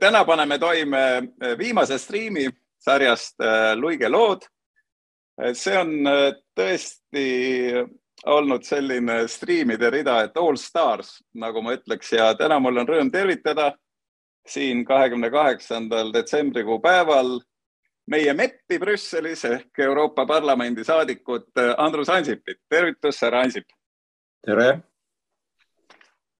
täna paneme toime viimase striimi sarjast Luige lood. see on tõesti olnud selline striimide rida, et all stars, nagu ma ütleks ja täna mul on rõõm tervitada siin kahekümne kaheksandal detsembrikuu päeval meie MEP-i Brüsselis ehk Euroopa Parlamendi saadikut Andrus Ansipit. tervitus, härra Ansip. tere.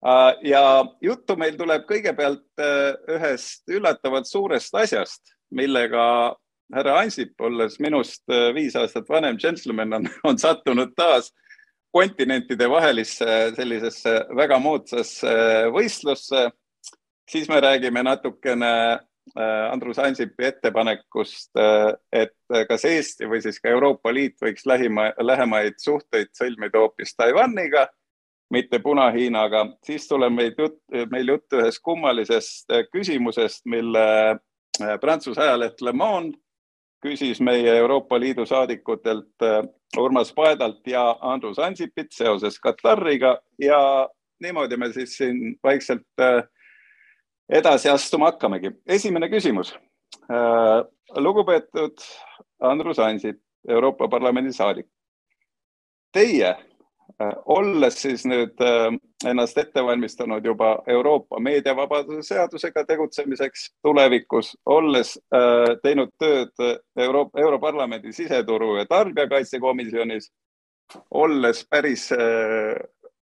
Äh, ja juttu meil tuleb kõigepealt äh, ühest üllatavalt suurest asjast, millega härra Ansip, olles minust äh, viis aastat vanem džentelmen, on, on sattunud taas kontinentide vahelisse sellisesse väga moodsasse võistlusse. siis me räägime natukene Andrus Ansipi ettepanekust, et kas Eesti või siis ka Euroopa Liit võiks lähima, lähemaid suhteid sõlmida hoopis Taiwaniga mitte Puna-Hiinaga. siis tuleb meid jutt, meil juttu ühest kummalisest äh, küsimusest, mille äh, Prantsuse ajaleht Le Monde küsis meie Euroopa Liidu saadikutelt äh, Urmas Paedalt ja Andrus Ansipit seoses Katariga ja niimoodi me siis siin vaikselt edasi astuma hakkamegi. esimene küsimus. lugupeetud Andrus Ansip, Euroopa Parlamendi saadik. Teie olles siis nüüd äh, ennast ette valmistanud juba Euroopa meediavabaduse seadusega tegutsemiseks tulevikus, olles äh, teinud tööd Euroopa, Europarlamendi siseturu ja tarbijakaitsekomisjonis, olles päris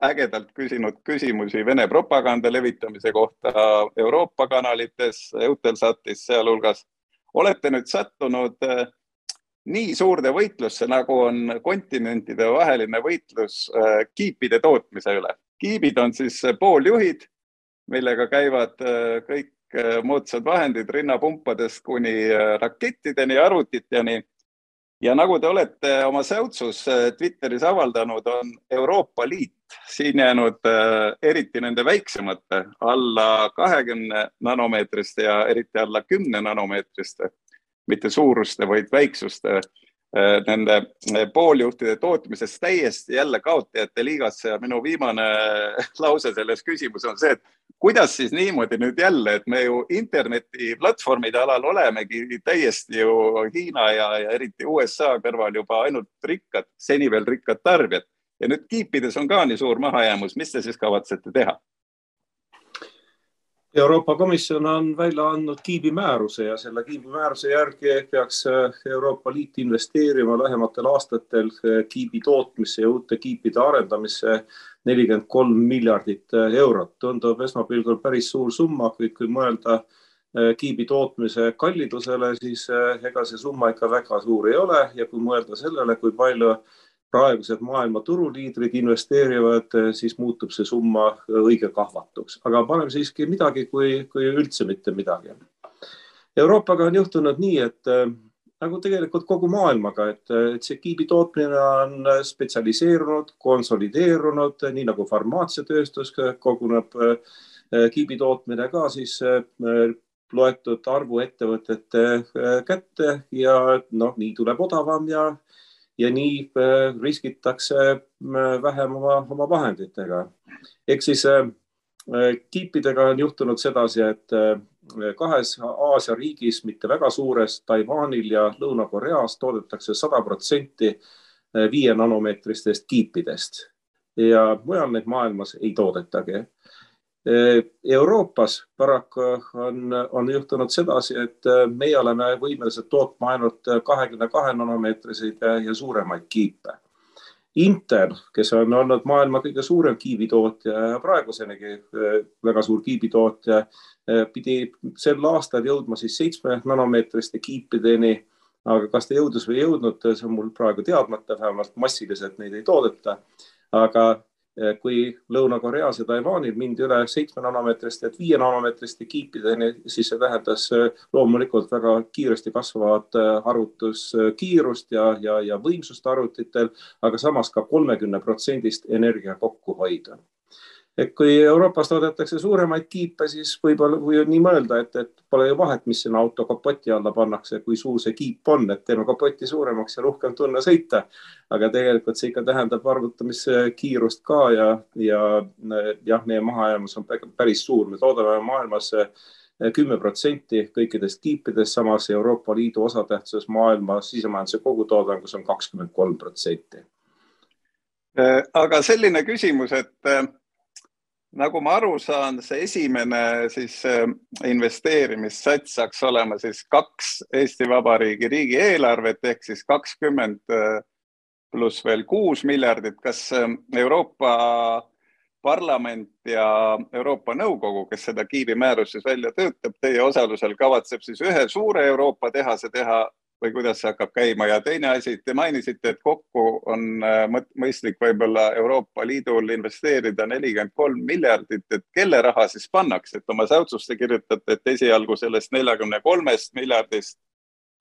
ägedalt küsinud küsimusi Vene propaganda levitamise kohta Euroopa kanalites, Eutelsatis sealhulgas, olete nüüd sattunud nii suurde võitlusse, nagu on kontinentide vaheline võitlus äh, kiipide tootmise üle. kiibid on siis äh, pooljuhid, millega käivad äh, kõik moodsad vahendid rinnapumpadest kuni rakettideni, arvutiteni. ja nagu te olete oma säutsus Twitteris avaldanud, on Euroopa Liit siin jäänud eriti nende väiksemate alla kahekümne nanomeetriste ja eriti alla kümne nanomeetriste mitte suuruste, vaid väiksuste äh, nende äh, pooljuhtide tootmises täiesti jälle kaotajate liigasse ja minu viimane lause selles küsimuses on see, et kuidas siis niimoodi nüüd jälle, et me ju internetiplatvormide alal olemegi täiesti ju Hiina ja, ja eriti USA kõrval juba ainult rikkad, seni veel rikkad tarbijad ja nüüd kiipides on ka nii suur mahajäämus, mis te siis kavatsete teha? Euroopa Komisjon on välja andnud kiibimääruse ja selle kiibimääruse järgi peaks äh, Euroopa Liit investeerima lähematel aastatel äh, kiibi tootmisse ja uute kiipide arendamisse nelikümmend kolm miljardit äh, eurot. tundub esmapilgul päris suur summa, kuid kui mõelda kiibi tootmise kallidusele, siis ega see summa ikka väga suur ei ole ja kui mõelda sellele, kui palju praegused maailma turuliidrid investeerivad, siis muutub see summa õige kahvatuks, aga parem siiski midagi kui, kui üldse mitte midagi. Euroopaga on juhtunud nii, et äh, nagu tegelikult kogu maailmaga, et, et see kiibi tootmine on spetsialiseerunud, konsolideerunud, nii nagu farmaatsiatööstus koguneb äh, kiibi tootmine ka siis äh, loetud arvu ettevõtete kätte ja noh, nii tuleb odavam ja ja nii äh, riskitakse äh, vähem oma, oma vahenditega. ehk siis äh, kiipidega on juhtunud sedasi, et kahes Aasia riigis, mitte väga suures, Taiwanil ja Lõuna-Koreas toodetakse sada protsenti viie nanomeetristest kiipidest ja mujal neid maailmas ei toodetagi Euroopas paraku on, on juhtunud sedasi, et meie oleme võimelised tootma ainult kahekümne kahe nanomeetriseid ja suuremaid kiipe. Intel, kes on olnud maailma kõige suurem kiibitootja ja praegusenigi eh, väga suur kiibitootja, eh, pidi sel aastal jõudma siis seitsme nanomeetriste kiipideni. aga kas ta jõudis või ei jõudnud, see on mul praegu teadmata, vähemalt massiliselt neid ei toodeta. aga kui Lõuna-Koreas ja Taiwanil mindi üle seitsme nanomeetriste, et viie nanomeetriste kiipideni, siis see tähendas eh, loomulikult väga kiiresti kasvavat eh, arvutuskiirust ja, ja, ja võimsust arvutitel, aga samas ka kolmekümne protsendist energia kokkuhoidu et kui Euroopas toodetakse suuremaid kiipe, siis võib-olla või nii mõelda, et, et pole ju vahet, mis sinna auto kapoti alla pannakse, kui suur see kiip on, et teeme kapoti suuremaks ja rohkem tunne sõita. aga tegelikult see ikka tähendab arvutamiskiirust ka ja, ja jah, meie mahajäämus on päris suur, me toodame maailmas kümme protsenti kõikidest kiipidest, samas Euroopa Liidu osatähtsus maailma sisemajanduse kogutoodangus on kakskümmend kolm protsenti. Äh, aga selline küsimus, et äh, nagu ma aru saan, see esimene siis äh, investeerimissats saaks olema siis kaks Eesti Vabariigi riigieelarvet ehk siis kakskümmend pluss veel kuus miljardit. kas Euroopa parlament ja Euroopa Nõukogu, kes seda Kiievi määrust siis välja töötab, teie osalusel kavatseb siis ühe suure Euroopa tehase teha või kuidas see hakkab käima. Ja teine asi, te mainisite, et kokku on äh, mõistlik võib-olla Euroopa Liidul investeerida nelikümmend kolm miljardit, et kelle raha siis pannakse, et oma säutsus te kirjutate, et esialgu sellest neljakümne kolmest miljardist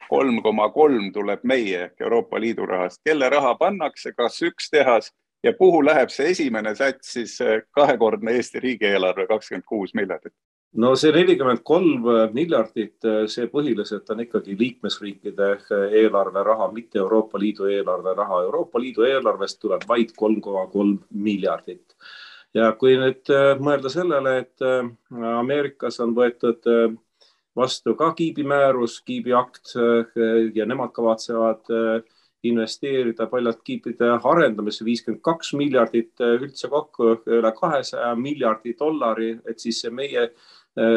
kolm koma kolm tuleb meie ehk Euroopa Liidu rahast, kelle raha pannakse, kas üks tehas? Ja kuhu läheb see esimene sats siis eh, kahekordne Eesti riigieelarve, kakskümmend kuus miljardit? No see nelikümmend kolm miljardit, eh, see põhiliselt on ikkagi liikmesriikide eh, eelarveraha, mitte Euroopa Liidu eelarve raha. Euroopa Liidu eelarvest tuleb vaid kolm koma kolm miljardit. ja kui nüüd mõelda sellele, et Ameerikas on võetud vastu ka Kiibi määrus, Kiibi akt ja nemad kavatsevad investeerida paljalt kiipide arendamisse viiskümmend kaks miljardit äh, üldse kokku üle kahesaja miljardi dollari, et siis see meie äh,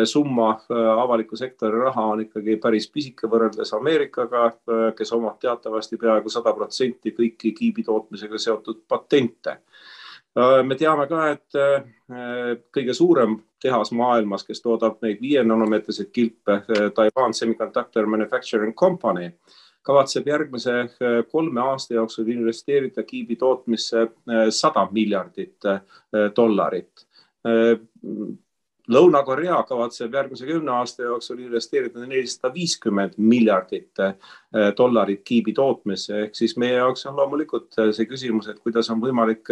summa äh, avaliku sektori raha on ikkagi päris pisike võrreldes Ameerikaga, kes omab teatavasti peaaegu sada protsenti kõiki kiibi tootmisega seotud patente. me teame ka, et kõige suurem tehas maailmas, kes toodab neid viie nanomeetriseid kilpe, Taiwan Semiconductor Manufacturing Company kavatseb järgmise kolme aasta jooksul investeerida kiibi tootmisse sada miljardit dollarit. Lõuna-Korea kavatseb järgmise kümne aasta jooksul investeerida nelisada viiskümmend miljardit dollarit kiibi tootmisse ehk siis meie jaoks on loomulikult see küsimus, et kuidas on võimalik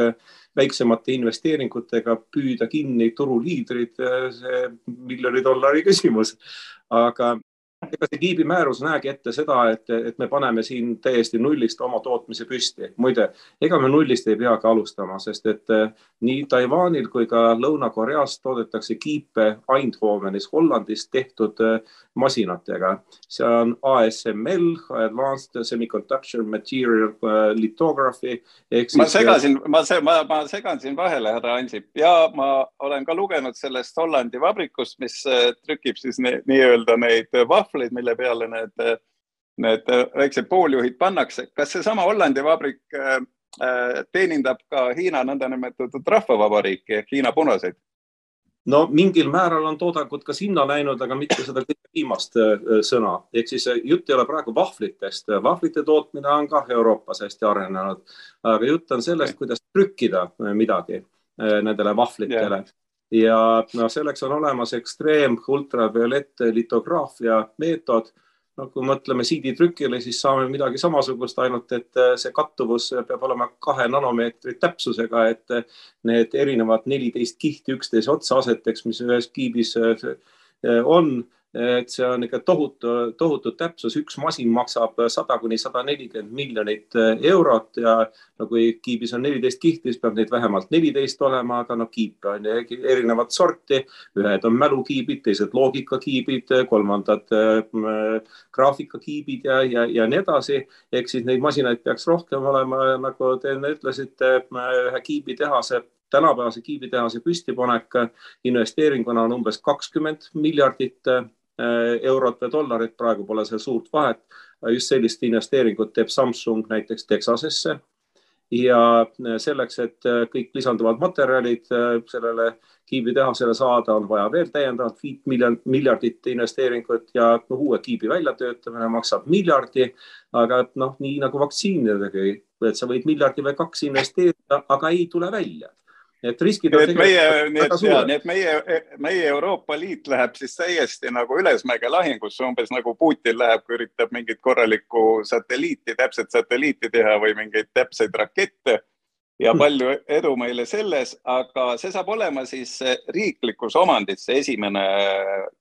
väiksemate investeeringutega püüda kinni turuliidrid, see miljoni dollari küsimus. aga ega see Kiibi määrus näegi ette seda, et, et me paneme siin täiesti nullist oma tootmise püsti. muide, ega me nullist ei peagi alustama, sest et eh, nii Taiwanil kui ka Lõuna-Koreas toodetakse kiipe Eindhovenis Hollandis tehtud eh, masinatega. see on ASML, Advanced Semiconductor Material eh, Lithography. ma segasin, ma, ma, ma segan siin vahele, härra Ansip ja ma olen ka lugenud sellest Hollandi vabrikust, mis trükib siis nii-öelda neid vahvleid tahvleid, mille peale need, need väiksed pooljuhid pannakse. kas seesama Hollandi vabrik äh, teenindab ka Hiina nõndanimetatud rahvavabariiki ehk Hiina punaseid? no mingil määral on toodangut ka sinna läinud, aga mitte seda kõige viimast äh, sõna. ehk siis äh, jutt ei ole praegu vahvlitest. vahvlite tootmine on kah Euroopas hästi arenenud, aga jutt on sellest, kuidas trükkida midagi nendele vahvlitele yeah ja no selleks on olemas ekstreem ultraviolett litograafia meetod. no kui mõtleme CD-trükile, siis saame midagi samasugust, ainult et äh, see kattuvus peab olema kahe nanomeetri täpsusega, et äh, need erinevad neliteist kihti üksteise otsa aseteks, mis ühes kiibis äh, on et see on ikka tohutu, tohutu täpsus, üks masin maksab sada kuni sada nelikümmend miljonit eh, eurot ja no kui kiibis on neliteist kihti, siis peab neid vähemalt neliteist olema, aga noh, kiipe on erinevat sorti, ühed on mälukiibid, teised loogikakiibid, kolmandad äh, graafikakiibid ja, ja, ja nii edasi. ehk siis neid masinaid peaks rohkem olema, nagu te enne ütlesite, ühe kiibitehase tänapäevase kiibitehase püstipanek. Investeeringuna on umbes kakskümmend miljardit eurot või dollarit, praegu pole seal suurt vahet. just sellist investeeringut teeb Samsung näiteks Texasesse. ja äh, selleks, et äh, kõik lisanduvad materjalid sellele kiibitehasele saada, on vaja veel täiendavalt viit miljardit investeeringut ja noh, uue kiibi väljatöötamine maksab miljardi. aga noh, nii nagu vaktsiinidegi, et sa võid miljardi või kaks investeerida, aga ei tule välja et riskid on et meie, nii et, ja, nii et meie, meie Euroopa Liit läheb siis täiesti nagu ülesmäge lahingusse, umbes nagu Putin läheb, kui üritab mingit korralikku satelliiti, täpset satelliiti teha või mingeid täpseid rakette ja palju edu meile selles, aga see saab olema siis riiklikus omandis, see esimene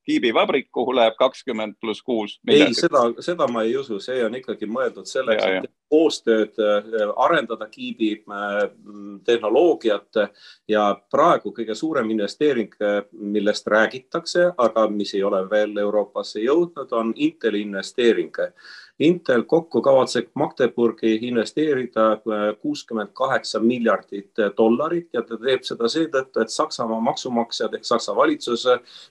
kiibivabrik, kuhu läheb kakskümmend pluss kuus. ei, seda, seda ma ei usu, see on ikkagi mõeldud selleks, et koostööd, arendada kiibi tehnoloogiat ja praegu kõige suurem investeering, millest räägitakse, aga mis ei ole veel Euroopasse jõudnud, on Inteli investeering Intel kokku kavatseb Magdeburgi investeerida äh, kuuskümmend kaheksa miljardit dollarit ja ta teeb seda seetõttu, et Saksamaa maksumaksjad ehk Saksa valitsus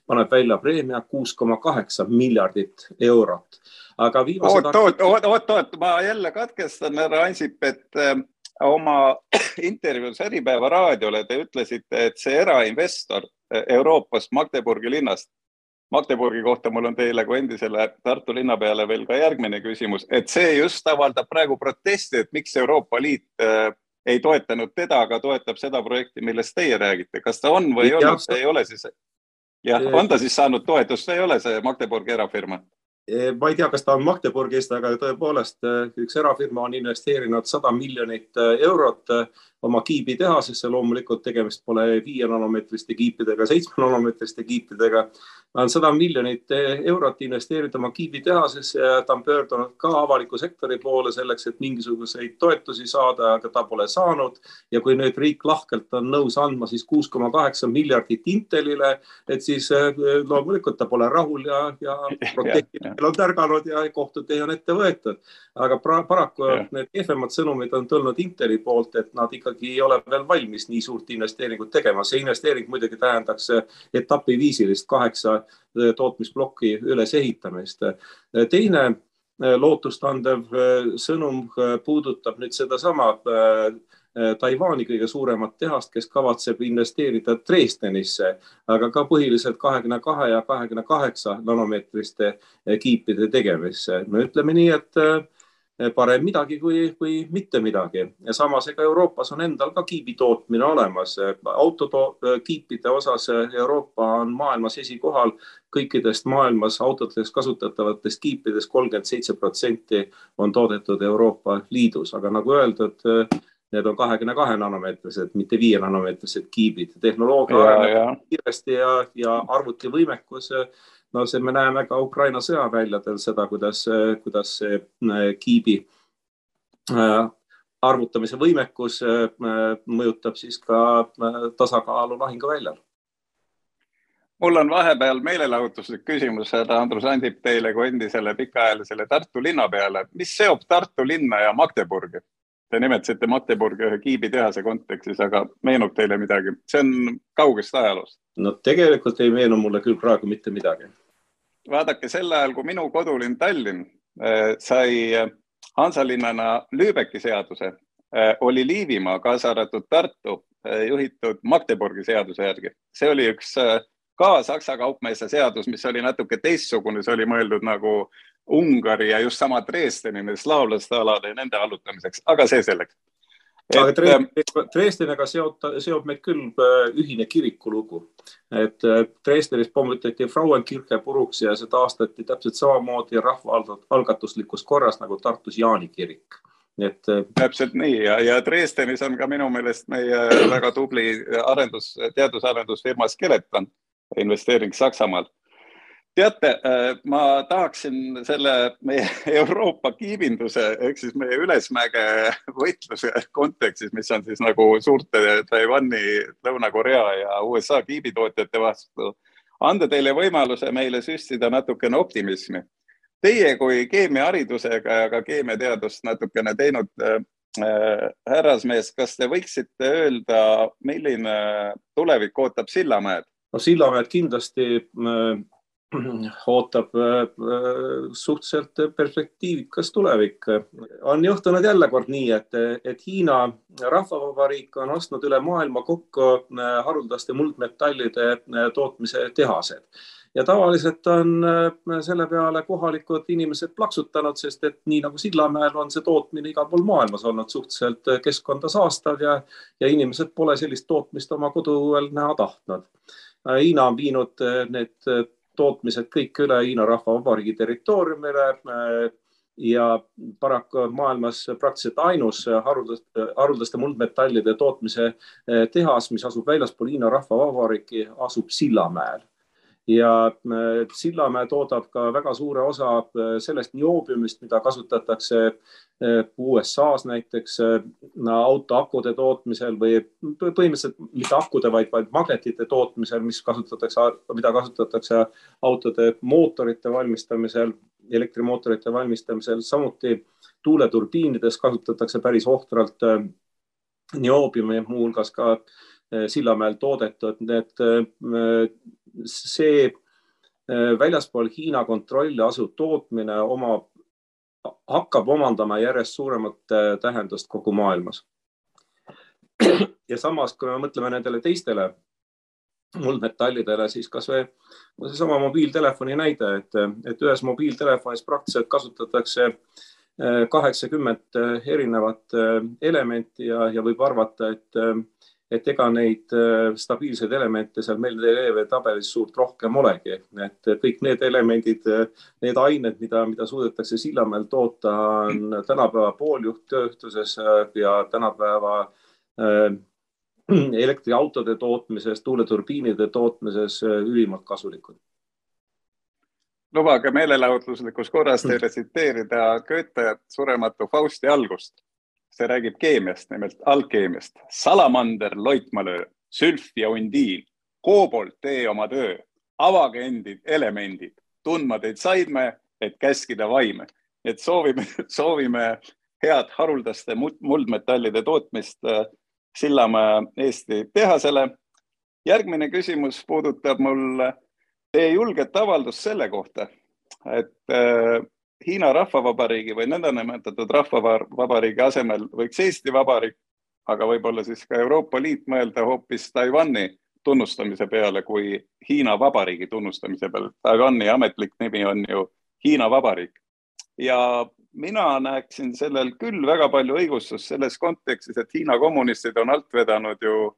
paneb välja preemia kuus koma kaheksa miljardit eurot. aga viimased. oot, oot, oot, oot, oot, ma jälle katkestan, härra Ansip, et äh, oma intervjuus Äripäeva raadiole te ütlesite, et see erainvestor äh, Euroopast, Magdeburgi linnast Magdeburgi kohta mul on teile kui endisele Tartu linnapeale veel ka järgmine küsimus, et see just avaldab praegu protesti, et miks Euroopa Liit äh, ei toetanud teda, aga toetab seda projekti, millest teie räägite. kas ta on või ei ole, see ei ole siis, jah, on ta siis saanud toetust või ei ole see Magdeburgi erafirma? Ma ei tea, kas ta on Magdeburgist, aga tõepoolest üks erafirma on investeerinud sada miljonit eurot oma kiibitehasesse. loomulikult tegemist pole viie nanomeetriste kiipidega, seitsme nanomeetriste kiipidega. ta on sada miljonit eurot investeerinud oma kiibitehasesse ja ta on pöördunud ka avaliku sektori poole selleks, et mingisuguseid toetusi saada, aga ta pole saanud. ja kui nüüd riik lahkelt on nõus andma siis kuus koma kaheksa miljardit Intelile, et siis eh, loomulikult ta pole rahul ja, ja protestijad on tärganud ja kohtutee on ette võetud. aga paraku ja. need kehvemad sõnumid on tulnud Inteli poolt, et nad ikka ikkagi ei ole veel valmis nii suurt investeeringut tegema. see investeering muidugi tähendaks etapiviisilist kaheksa eh, tootmisplokki ülesehitamist. teine eh, lootustandev eh, sõnum puudutab nüüd sedasama Taiwan'i kõige suuremat tehast, kes kavatseb investeerida Dresdenisse, aga ka põhiliselt kahekümne kahe ja kahekümne kaheksa nanomeetriste kiipide tegemisse. no ütleme nii, et Eh, parem midagi kui, kui mitte midagi. ja samas, ega Euroopas on endal ka kiibi tootmine olemas. autokiipide osas Euroopa on maailmas esikohal kõikidest maailmas autodes kasutatavatest kiipidest kolmkümmend seitse protsenti on toodetud Euroopa Liidus, aga nagu öeldud, need on kahekümne kahe nanomeetrised, mitte viie nanomeetrised kiibid. tehnoloogia areneb kiiresti ja, ja arvutivõimekus no see, me näeme ka Ukraina sõjaväljadel seda, kuidas, kuidas see äh, kiibi äh, arvutamise võimekus äh, mõjutab siis ka tasakaalu lahinguväljal. mul on vahepeal meelelahutuslik küsimus, härra Andrus Andip, teile kui endisele pikaajalisele Tartu linnapeale. mis seob Tartu linna ja Magdeburgi? Te nimetasite Magdeburgi ühe kiibitehase kontekstis, aga meenub teile midagi? see on kaugest ajaloost. no tegelikult ei meenu mulle küll praegu mitte midagi vaadake sel ajal, kui minu kodulinn Tallinn äh, sai äh, Hansalinnana Lübecki seaduse, äh, oli Liivimaa, kaasa arvatud Tartu, juhitud Magdeburgi seaduse järgi. see oli üks ka Saksa kaupmeeste seadus, mis oli natuke teistsugune, see oli mõeldud nagu Ungari ja just sama Dresdeni slaavlaste alade ja nende allutamiseks, aga see selleks aga ähm, Dresdeniga seota, seob meid küll äh, ühine kirikulugu. et äh, Dresdenis pommitati Frauenkirche puruks ja see taastati täpselt samamoodi rahvaalgatuslikus korras nagu Tartus Jaani kirik et. Äh, täpselt nii ja, ja Dresdenis on ka minu meelest meie väga tubli arendus, teadus-arendusfirma Skeleton investeering Saksamaalt teate, äh, ma tahaksin selle meie Euroopa kiibinduse ehk siis meie ülesmäge võitluse kontekstis, mis on siis nagu suurte Taiwan'i, Lõuna-Korea ja USA kiibitootjate vastu, anda teile võimaluse meile süstida natukene optimismi. Teie kui keemiaharidusega ja ka keemiateadust natukene teinud äh, härrasmees, kas te võiksite öelda, milline tulevik ootab Sillamäed? no Sillamäed kindlasti äh, ootab äh, äh, suhteliselt perspektiivikas tulevik. on juhtunud jälle kord nii, et, et Hiina Rahvavabariik on ostnud üle maailma kokku äh, haruldaste muldmetallide tootmise tehased ja tavaliselt on selle peale kohalikud inimesed plaksutanud, sest et nii nagu Sillamäel on see tootmine igal pool maailmas olnud suhteliselt keskkonda saastav ja, ja inimesed pole sellist tootmist oma koduõuel näha tahtnud. Hiina on viinud need tootmised kõik üle Hiina Rahvavabariigi territooriumile äh, ja paraku maailmas praktiliselt ainus haruldaste, haruldaste muldmetallide tootmise tehas, mis asub väljaspool Hiina Rahvavabariiki, asub Sillamäel. Ja äh, Sillamäe toodab ka väga suure osa äh, sellest nioobiumist, mida kasutatakse äh, USA-s näiteks autoakude tootmisel või põhimõtteliselt mitte akude, vaid, vaid magnetite tootmisel, mis kasutatakse, mida kasutatakse autode mootorite valmistamisel, elektrimootorite valmistamisel, samuti tuuleturbiinides kasutatakse päris ohtralt nioobiumi, muuhulgas ka Sillamäel toodetud, need see äh, väljaspool Hiina kontrolli asuv tootmine omab, hakkab omandama järjest suuremat äh, tähendust kogu maailmas. ja samas, kui me mõtleme nendele teistele muldmetallidele, siis kasvõi seesama mobiiltelefoni näide, et, et ühes mobiiltelefonis praktiliselt kasutatakse äh, kaheksakümmet erinevat elementi ja, ja võib arvata, et et ega neid äh, stabiilseid elemente seal Mendelejevi tabelis suurt rohkem olegi, et kõik need elemendid, need ained, mida, mida suudetakse Sillamäel toota, on tänapäeva pooljuhttööstuses ja tänapäeva äh, elektriautode tootmises, tuuleturbiinide tootmises äh, ülimalt kasulikud. Lubage meelelahutuslikus korras teile tsiteerida Goethe surematu Fausti algust see räägib keemiast, nimelt algkeemiast. salamander, loitmalöö, sülf ja undiin, koobolt, tee oma töö, avage endid elemendid, tundma teid saime, et käskida vaime. et soovime, soovime head haruldaste muldmetallide tootmist äh, Sillamäe Eesti tehasele. järgmine küsimus puudutab mul teie julget avaldust selle kohta, et äh, Hiina Rahvavabariigi või nõndanimetatud Rahvavabariigi asemel võiks Eesti Vabariik, aga võib-olla siis ka Euroopa Liit mõelda hoopis Taiwan'i tunnustamise peale kui Hiina Vabariigi tunnustamise peale. Taiwan'i ametlik nimi on ju Hiina Vabariik ja mina näeksin sellel küll väga palju õigustust selles kontekstis, et Hiina kommunistid on alt vedanud ju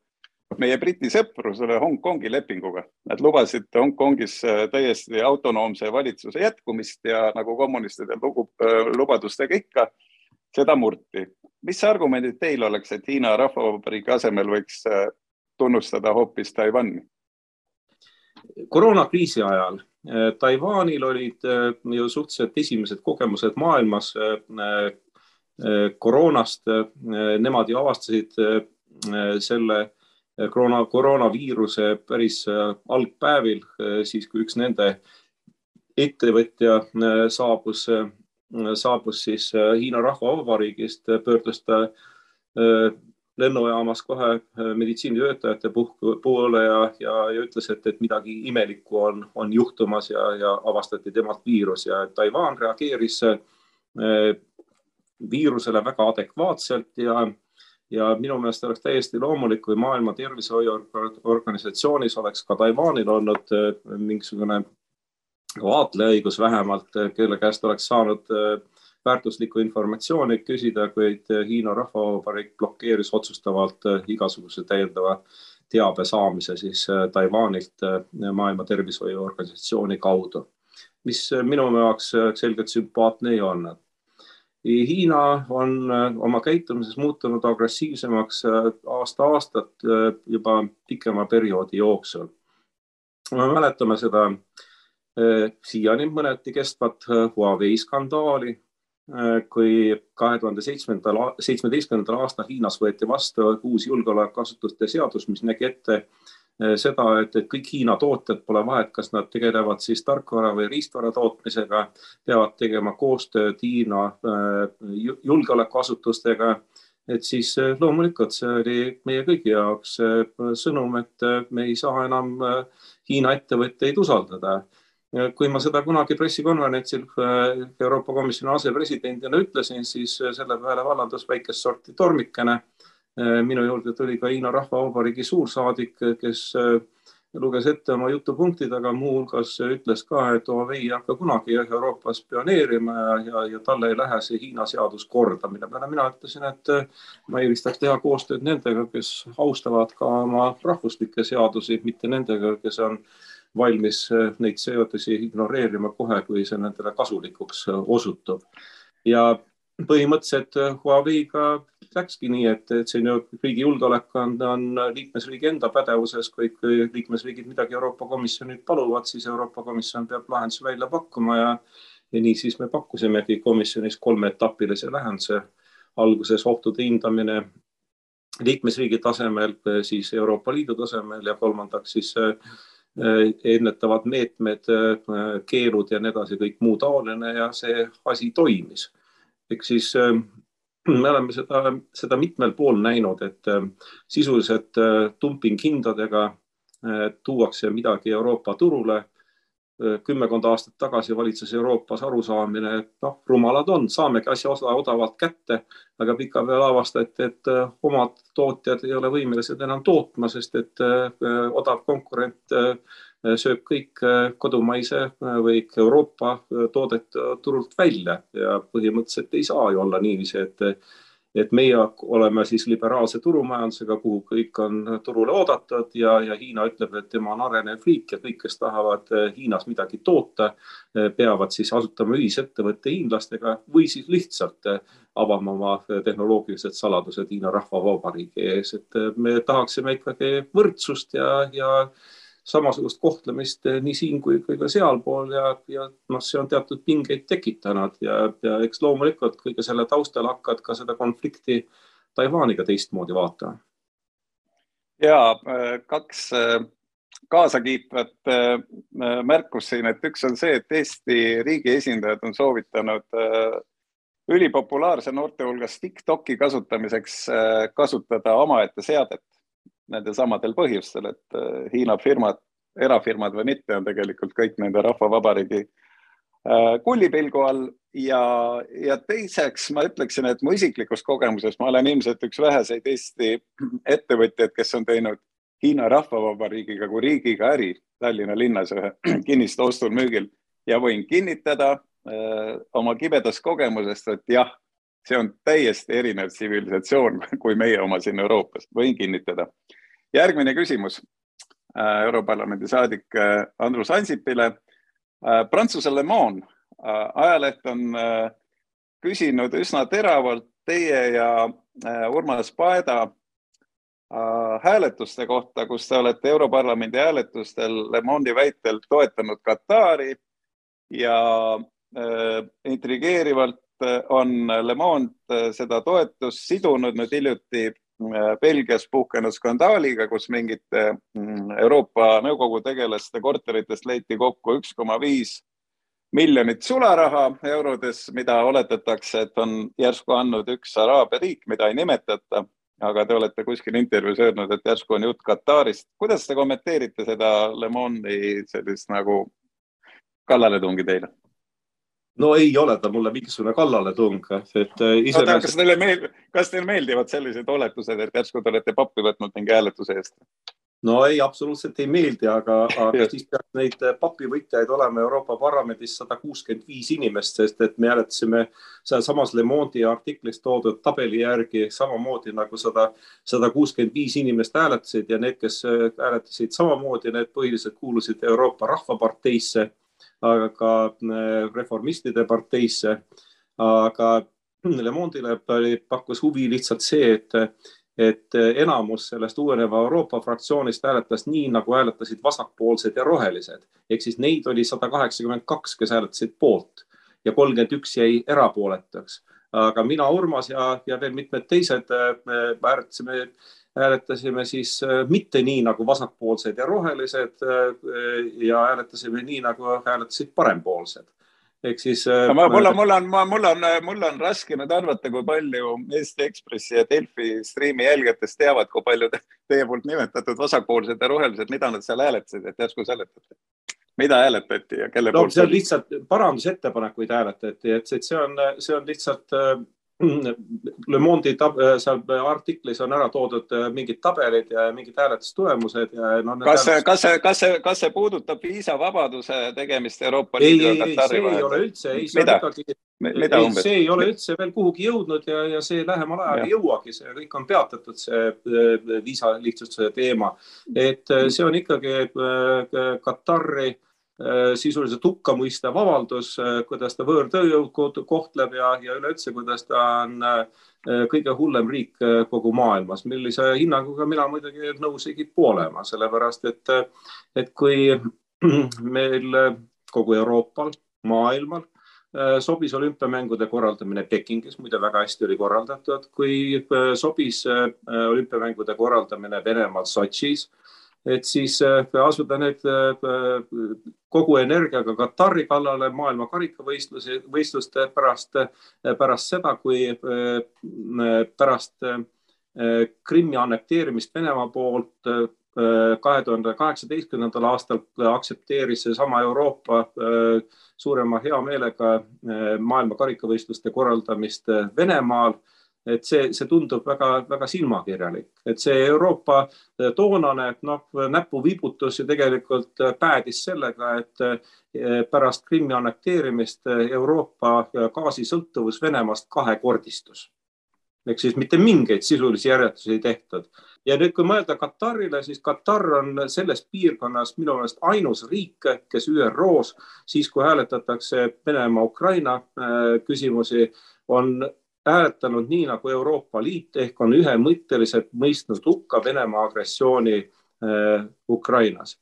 meie Briti sõprusele Hongkongi lepinguga. Nad lubasid Hongkongis äh, täiesti autonoomse valitsuse jätkumist ja nagu kommunistide lugu, äh, lubadustega ikka, seda murti. mis argumendid teil oleks, et Hiina Rahvavabariigi asemel võiks äh, tunnustada hoopis Taiwan'i? koroonakriisi ajal Taiwanil olid ju suhteliselt esimesed kogemused maailmas koroonast. Nemad ju avastasid selle koroona, koroonaviiruse päris äh, algpäevil, äh, siis kui üks nende ettevõtja äh, saabus, saabus siis Hiina Rahvavabariigist, pöördus ta lennujaamas kohe meditsiinitöötajate poole ja, ja, ja ütles, et, et midagi imelikku on, on juhtumas ja, ja avastati temalt viirus ja Taiwan reageeris viirusele väga adekvaatselt ja ja minu meelest oleks täiesti loomulik, kui Maailma Terviseorganisatsioonis oleks ka Taiwanil olnud äh, mingisugune vaatlejaõigus vähemalt, äh, kelle käest oleks saanud äh, väärtuslikku informatsiooni küsida, kuid Hiina Rahvavabariik blokeeris otsustavalt igasuguse täiendava teabe saamise siis Taiwanilt Maailma Tervishoiuorganisatsiooni kaudu, mis minu jaoks selgelt sümpaatne ei olnud Hiina on äh, oma käitumises muutunud agressiivsemaks äh, aasta-aastat äh, juba pikema perioodi jooksul. me mäletame seda siiani mõneti kestvat Huawei skandaali, kui kahe tuhande seitsmendal, seitsmeteistkümnendal aastal Hiinas võeti vastu uus julgeolekuasutuste seadus, mis nägi ette seda, et, et kõik Hiina tootjad, pole vahet, kas nad tegelevad siis tarkvara või riistvara tootmisega, peavad tegema koostööd Hiina eh, julgeolekuasutustega. et siis eh, loomulikult see oli meie kõigi jaoks sõnum, et me ei saa enam Hiina ettevõtteid usaldada kui ma seda kunagi pressikonverentsil Euroopa Komisjoni asepresidendina ütlesin, siis selle peale vallandas väikest sorti tormikene Äh, minu juurde tuli ka Hiina Rahvavabariigi suursaadik, kes äh, luges ette oma jutupunktid, aga muuhulgas ütles ka, et Huawei ei hakka kunagi Euroopas pioneerima ja, ja, ja talle ei lähe see Hiina seadus korda, mille peale mina ütlesin, et äh, ma eelistaks teha koostööd nendega, kes austavad ka oma rahvuslikke seadusi, mitte nendega, kes on valmis neid seadusi ignoreerima kohe, kui see nendele kasulikuks osutub. ja põhimõtteliselt Huawei'ga läkski nii, et, et siin ju riigi julgeolek on, on liikmesriigi enda pädevuses, kui liikmesriigid midagi Euroopa Komisjonilt paluvad, siis Euroopa Komisjon peab lahendusi välja pakkuma ja ja nii siis me pakkusimegi komisjonis kolmeetapilise lahenduse. alguses ohtude hindamine liikmesriigi tasemel, siis Euroopa Liidu tasemel ja kolmandaks siis Äh, ennetavad meetmed, äh, keelud ja nii edasi, kõik muu taoline ja see asi toimis. ehk siis äh, me oleme seda, seda mitmel pool näinud, et sisuliselt dumpinghindadega tuuakse midagi Euroopa turule. Kümmekond aastat tagasi valitses Euroopas arusaamine, et noh, rumalad on, saamegi asja osa odavalt kätte, aga pikapeale avastati, et äh, omad tootjad ei ole võimelised enam tootma, sest et äh, odav konkurent äh, sööb kõik kodumaise või Euroopa toodet turult välja ja põhimõtteliselt ei saa ju olla niiviisi, et et meie oleme siis liberaalse turumajandusega, kuhu kõik on turule oodatud ja, ja Hiina ütleb, et tema on arenev riik ja kõik, kes tahavad Hiinas midagi toota, peavad siis asutama ühisettevõtte hiinlastega või siis lihtsalt avama oma tehnoloogilised saladused Hiina Rahvavabariigi ees, et me tahaksime ikkagi võrdsust ja, ja samasugust kohtlemist eh, nii siin kui, kui ka sealpool ja, ja noh, see on teatud pingeid tekitanud ja, ja eks loomulikult kõige selle taustal hakkad ka seda konflikti Taiwaniga teistmoodi vaatama. ja äh, kaks äh, kaasakiitvat märkust siin, et üks on see, et Eesti riigi esindajad on soovitanud ülipopulaarse noorte hulgas Tiktoki kasutamiseks kasutada omaette seadet nendel samadel põhjustel, et äh, Hiina firmad, erafirmad või mitte, on tegelikult kõik nende rahvavabariigi äh, kullipilgu all. Ja, ja teiseks ma ütleksin, et mu isiklikust kogemusest ma olen ilmselt üks väheseid Eesti ettevõtjaid, kes on teinud Hiina Rahvavabariigiga kui riigiga äri Tallinna linnas ühe kinnistu ostul-müügil ja võin kinnitada öö, äh, oma kibedast kogemusest, et jah, see on täiesti erinev tsivilisatsioon kui meie oma siin Euroopas, võin kinnitada. Järgmine küsimus äh, Europarlamendi saadik äh, Andrus Ansipile. Äh, Prantsuse Le Monde ajaleht on küsinud üsna teravalt teie ja Urmas Paeda hääletuste kohta, kus te olete Europarlamendi hääletustel Le Monde'i väitel toetanud Katari ja intrigeerivalt on Le Monde seda toetust sidunud nüüd hiljuti Belgias puhkenud skandaaliga, kus mingite mm, Euroopa Nõukogu tegelaste korteritest leiti kokku üks koma viis miljonit sularaha eurodes, mida oletatakse, et on järsku andnud üks Araabia riik, mida ei nimetata. aga te olete kuskil intervjuus öelnud, et järsku on jutt Katarist. kuidas te kommenteerite seda Le Monde'i sellist nagu kallaletungi teile? No ei ole ta mulle mingisugune kallaletung, et äh, iseenesest. kas teile meeldib, kas teile meeldivad sellised oletused, et järsku te olete pappi võtnud mingi hääletuse eest? no ei, absoluutselt ei meeldi, aga, aga siis peaks neid papivõtjaid olema Euroopa Parlamendis sada kuuskümmend viis inimest, sest et me hääletasime sealsamas Le Monde'i artiklis toodud tabeli järgi samamoodi nagu sada, sada kuuskümmend viis inimest hääletasid ja need, kes hääletasid samamoodi, need põhiliselt kuulusid Euroopa Rahvaparteisse aga ka äh, reformistide parteisse. aga Le Monde'ile pakkus huvi lihtsalt see, et, et enamus sellest uueneva Euroopa fraktsioonist hääletas nii, nagu hääletasid vasakpoolsed ja rohelised. ehk siis neid oli sada kaheksakümmend kaks, kes hääletasid poolt ja kolmkümmend üks jäi erapooletuks. aga mina, Urmas ja, ja veel mitmed teised äh, hääletasime siis äh, mitte nii nagu vasakpoolsed ja rohelised äh, ja hääletasime nii nagu hääletasid parempoolsed ehk siis. Äh, mul on, mul on, mul on, mul on raske nüüd arvata, kui palju Eesti Ekspressi ja Delfi striimi jälgijatest teavad, kui palju teie poolt nimetatud vasakpoolsed ja rohelised, mida nad seal hääletasid, et järsku seletate? mida hääletati ja kelle no, poolt? on lihtsalt parandusettepanekuid hääletati, et see on, see on lihtsalt Le Monde'i tab, äh, seal artiklis on ära toodud äh, mingid tabelid ja mingid hääletustulemused ja no,. kas see, kas see, kas see, kas see puudutab viisavabaduse tegemist Euroopa Liidu ja Katari vahel? ei, ei ole üldse, ei, see on ikkagi, ei, see ei ole üldse veel kuhugi jõudnud ja, ja see lähemal ajal ja. ei jõuagi, see kõik on peatatud, see äh, viisa lihtsustuse teema. et see on ikkagi Katari sisuliselt hukkamõistev avaldus, kuidas ta võõrtööjõud kohtleb ja, ja üleüldse, kuidas ta on kõige hullem riik kogu maailmas, millise hinnanguga mina muidugi nõus ei kipu olema, sellepärast et, et kui meil kogu Euroopal, maailmal Äh, sobis olümpiamängude korraldamine Pekingis, muide väga hästi oli korraldatud, kui äh, sobis äh, olümpiamängude korraldamine Venemaal Sotšis, et siis asuda nüüd kogu energiaga Katari kallale maailma karikavõistluse, võistluste pärast, pärast seda, kui pärast Krimmi annekteerimist Venemaa poolt kahe tuhande kaheksateistkümnendal aastal aktsepteeris seesama Euroopa äh, suurema heameelega äh, maailma karikavõistluste korraldamist äh, Venemaal. Et see, see tundub väga-väga silmakirjalik, et see Euroopa toonane noh, näpuviibutus ju tegelikult päädis sellega, et pärast Krimmi annekteerimist Euroopa gaasisõltuvus Venemaast kahekordistus. Ehk siis mitte mingeid sisulisi järeldusi ei tehtud. Ja nüüd, kui mõelda Katarile, siis Katar on selles piirkonnas minu meelest ainus riik, kes ÜRO-s siis, kui hääletatakse Venemaa-Ukraina küsimusi, on hääletanud nii nagu Euroopa Liit ehk on ühemõtteliselt mõistnud hukka Venemaa agressiooni äh, Ukrainas.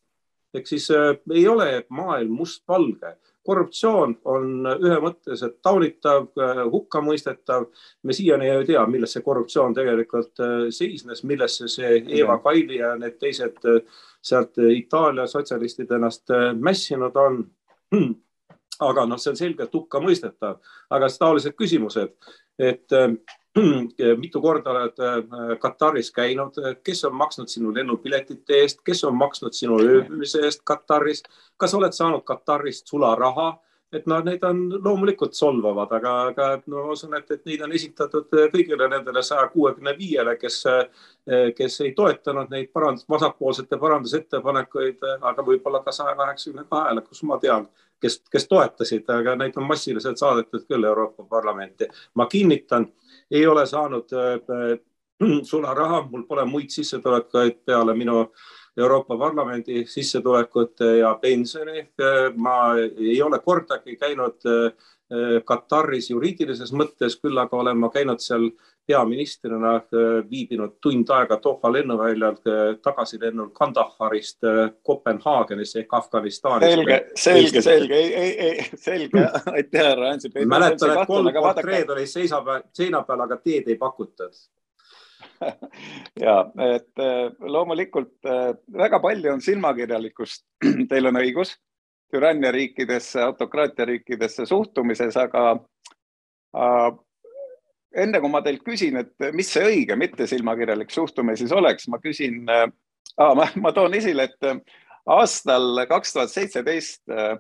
ehk siis äh, ei ole maailm mustvalge korruptsioon on ühemõtteliselt taunitav, hukkamõistetav. me siiani ei tea, milles see korruptsioon tegelikult äh, seisnes, millesse see Eva Kaili ja need teised äh, sealt Itaalia sotsialistid ennast äh, mässinud on. aga noh, see on selgelt hukkamõistetav, aga taolised küsimused, et mitu korda oled äh, Kataris käinud, kes on maksnud sinu lennupiletite eest, kes on maksnud sinu ööbimise eest Kataris, kas oled saanud Katarist sularaha? Et noh, need on loomulikult solvavad, aga, aga no ma usun, et, et neid on esitatud kõigile nendele saja kuuekümne viiele, kes, kes ei toetanud neid parandus, vasakpoolsete parandusettepanekuid, aga võib-olla ka saja kaheksakümne kahele, kus ma tean, kes, kes toetasid, aga neid on massiliselt saadetud küll Euroopa Parlamenti. ma kinnitan ei ole saanud äh, sularaha, mul pole muid sissetulekuid peale minu Euroopa Parlamendi sissetulekute ja pensioni. Äh, ma ei ole kordagi käinud äh, Kataris juriidilises mõttes, küll aga olen ma käinud seal peaministrina, viibinud tund aega Doha lennuväljal, tagasilennul Kandaharist Kopenhaagenisse ehk Afganistanis. selge, selge, selge, ei, ei, ei, selge, aitäh, härra Ansip. mäletan, et kolm portreed oli seisa peal, seina peal, aga teed ei pakutud ja et loomulikult väga palju on silmakirjalikkust, teil on õigus türannia riikidesse, autokraatia riikidesse suhtumises, aga äh, enne kui ma teilt küsin, et mis see õige, mitte silmakirjalik suhtumine siis oleks, ma küsin äh,, ma, ma toon esile, et aastal kaks tuhat seitseteist äh,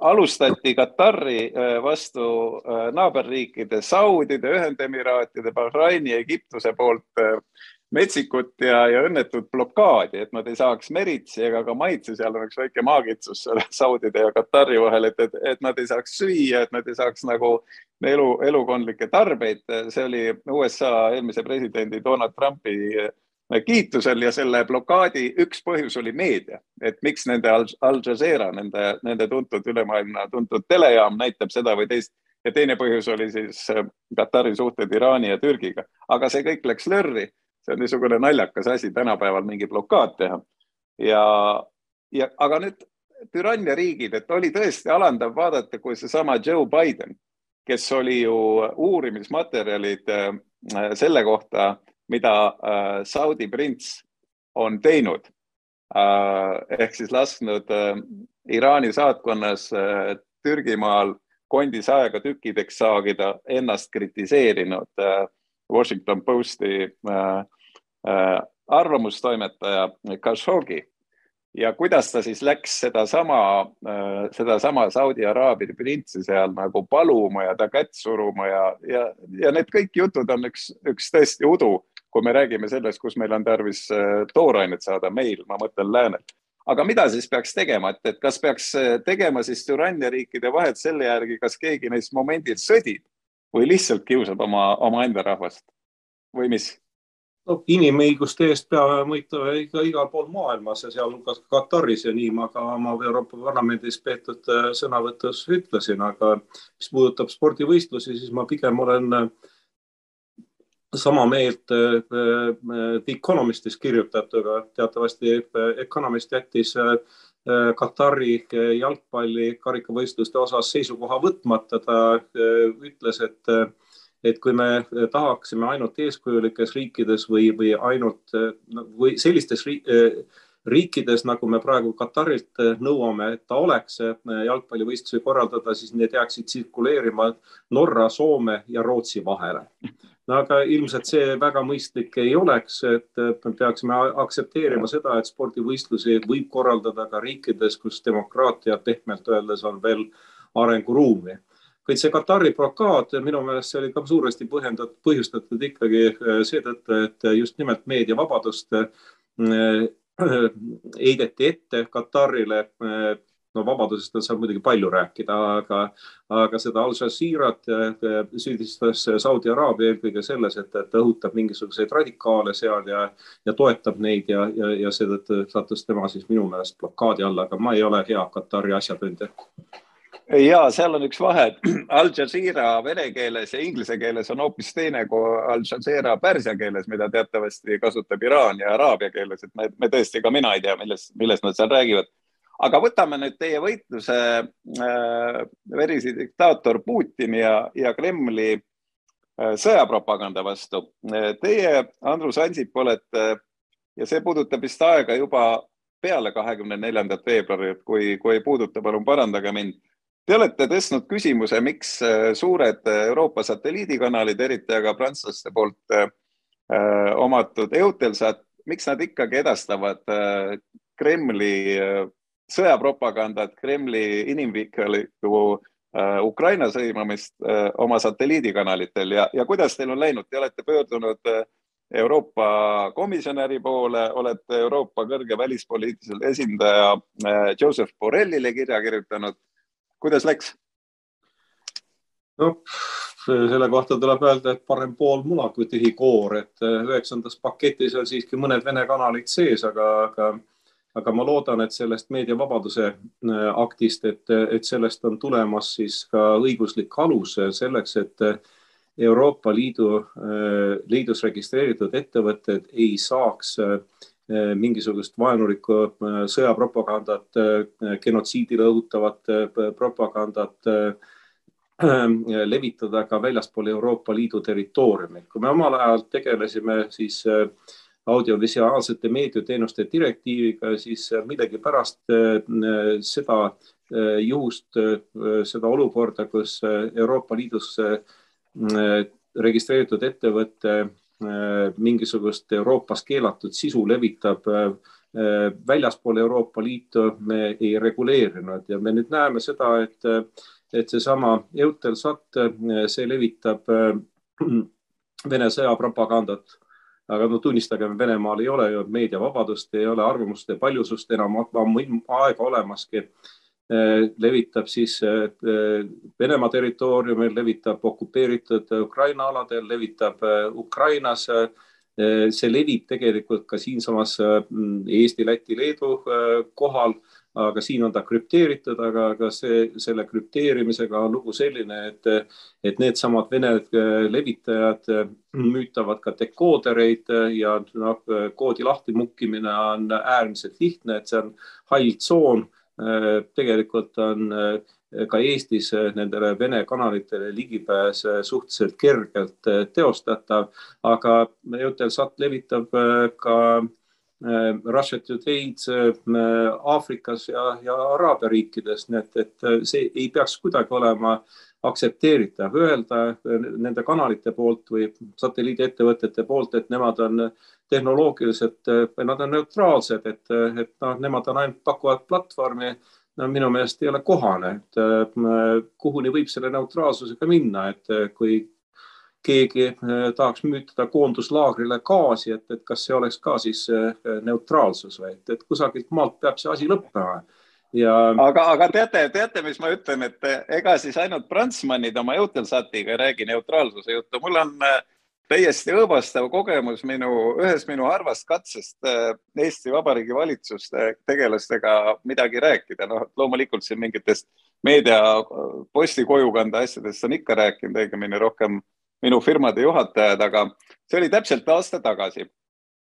alustati Katari vastu naaberriikide Saudide, Ühendemiraatide, Bahraini, Egiptuse poolt metsikut ja, ja õnnetut blokaadi, et nad ei saaks meritsi ega ka maitse, seal on üks väike maagitsus Saudide ja Katari vahel, et, et, et nad ei saaks süüa, et nad ei saaks nagu elu, elukondlikke tarbeid. see oli USA eelmise presidendi Donald Trumpi kiitusel ja selle blokaadi üks põhjus oli meedia, et miks nende Al Jazeera, nende, nende tuntud ülemaailmne tuntud telejaam näitab seda või teist. Ja teine põhjus oli siis Katari suhted Iraani ja Türgiga, aga see kõik läks lörri. See on niisugune naljakas asi tänapäeval mingi blokaad teha. ja, ja aga nüüd türannia riigid, et oli tõesti alandav vaadata, kui seesama Joe Biden, kes oli ju uurimismaterjalid äh, selle kohta, mida äh, Saudi prints on teinud. Äh, ehk siis lasknud Iraani saatkonnas Türgimaal kondis aega tükkideks saagida, ennast kritiseerinud Washington Posti Äh, arvamustoimetaja Khashoggi. Ja kuidas ta siis läks sedasama, äh, sedasama Saudi Araabia printsi seal nagu paluma ja ta kätt suruma ja, ja, ja need kõik jutud on üks, üks tõesti udu, kui me räägime sellest, kus meil on tarvis äh, toorainet saada, meil, ma mõtlen läänelt. aga mida siis peaks tegema, et, et kas peaks tegema siis türannia riikide vahet selle järgi, kas keegi neist momendil sõdib või lihtsalt kiusab oma, omaenda rahvast või mis? no inimõiguste eest peame võitlema ikka igal pool maailmas ja sealhulgas Kataris ja nii ma ka oma Euroopa Parlamendis peetud äh, sõnavõtus ütlesin, aga mis puudutab spordivõistlusi, siis ma pigem olen äh, sama meelt The Economistis kirjutatuga. teatavasti Economist jättis Katari jalgpalli karikavõistluste osas seisukoha võtmata. ta ütles, et et kui me tahaksime ainult eeskujulikes riikides või, või ainult või sellistes riikides, nagu me praegu Katarilt nõuame, et ta oleks jalgpallivõistlusi korraldada, siis need jääksid tsirkuleerima Norra, Soome ja Rootsi vahele. No aga ilmselt see väga mõistlik ei oleks, et me peaksime aktsepteerima seda, et spordivõistlusi võib korraldada ka riikides, kus demokraatia pehmelt öeldes on veel arenguruumi kuid see Katari blokaad minu meelest see oli ka suuresti põhjendatud, põhjustatud ikkagi äh, seetõttu, et just nimelt meediavabadust äh, heideti ette Katarile. No vabadusest on seal muidugi palju rääkida, aga, aga seda Al Jazeerat süüdistas Saudi Araabia eelkõige selles, et ta õhutab mingisuguseid radikaale seal ja, ja toetab neid ja, ja, ja seetõttu sattus tema siis minu meelest blokaadi alla, aga ma ei ole hea Katari asjatundja ja seal on üks vahe, et Al Jazeera vene keeles ja inglise keeles on hoopis teine kui Al Jazeera pärsia keeles, mida teatavasti kasutab Iraan ja araabia keeles, et me, me tõesti, ka mina ei tea, milles, millest nad seal räägivad. Aga võtame nüüd teie võitluse äh, verisi diktaator Putini ja, ja Kremli äh, sõjapropaganda vastu. Teie, Andrus Ansip, olete ja see puudutab vist aega juba peale kahekümne neljandat veebruari, et kui, kui ei puuduta, palun parandage mind Te olete tõstnud küsimuse, miks äh, suured äh, Euroopa satelliidikanalid, eriti aga prantslaste poolt äh, omatud Eutelsat, miks nad ikkagi edastavad Kremli sõjapropagandat, Kremli inimvihkalikku Ukraina sõimamist oma satelliidikanalitel. Ja, ja kuidas teil on läinud, te olete pöördunud Euroopa komisjonäri poole, olete Euroopa kõrge välispoliitilisele esindaja Joseph Borrellile kirja kirjutanud. Kuidas läks? no selle kohta tuleb öelda, et parem pool muna kui tühi koor, et äh, üheksandas paketis on siiski mõned Vene kanalid sees, aga, aga, aga ma loodan, et sellest meediavabaduse äh, aktist, et, et sellest on tulemas siis ka õiguslik alus selleks, et Euroopa Liidu, äh, liidus registreeritud ettevõtted ei saaks Eh, mingisugust vaenulikku sõjapropagandat, genotsiidile õhutavat propagandat levitada ka väljaspool Euroopa Liidu territooriumi. kui me omal ajal tegelesime siis audiovisuaalsete meediateenuste direktiiviga, siis millegipärast seda juhust, seda olukorda, kus Euroopa Liidus registreeritud ettevõte Äh, mingisugust Euroopas keelatud sisu levitab äh, äh, väljaspool Euroopa Liitu, me ei reguleerinud ja me nüüd näeme seda, et, et seesama Eutelsat, see levitab Vene sõjapropagandat. Aga no tunnistagem, Venemaal ei ole ju meediavabadust, ei ole arvamuste paljusust enam ammu aega olemaski Äh, levitab siis äh, Venemaa territooriumil, levitab okupeeritud Ukraina aladel, levitab Ukrainas. see levib tegelikult ka siinsamas Eesti, Läti, Leedu kohal, aga siin on ta krüpteeritud, aga, aga see, selle krüpteerimisega on lugu selline, et, et needsamad Vene levitajad müütavad ka dekoodereid ja noh, koodi lahtimukkimine on äärmiselt lihtne, et see on hall tsoon. Äh, tegelikult on äh, ka Eestis äh, nendele Vene kanalitele ligipääs suhteliselt kergelt teostatav, aga Eutelsat levitab ka Russia Today'd Aafrikas ja, ja Araabia riikides, nii et, et see ei peaks kuidagi olema aktsepteeritav öelda nende kanalite poolt või satelliidiettevõtete poolt, et nemad on tehnoloogiliselt, nad on neutraalsed, et, et noh, nemad on ainult pakuvad platvormi. no minu meelest ei ole kohane, et kuhuni võib selle neutraalsusega minna, et kui keegi tahaks müütada koonduslaagrile gaasi, et, et kas see oleks ka siis neutraalsus või et, et kusagilt maalt peab see asi lõppema ja. aga, aga teate, teate, mis ma ütlen, et ega siis ainult prantsmanid oma Eutelsatiga ei räägi neutraalsuse juttu, mul on äh, täiesti õõvastav kogemus minu, ühest minu harvast katsest äh, Eesti Vabariigi valitsuste tegelastega midagi rääkida. noh, loomulikult siin mingitest meedia posti kojukande asjadest on ikka rääkinud, õigemini rohkem minu firmade juhatajad, aga see oli täpselt aasta tagasi,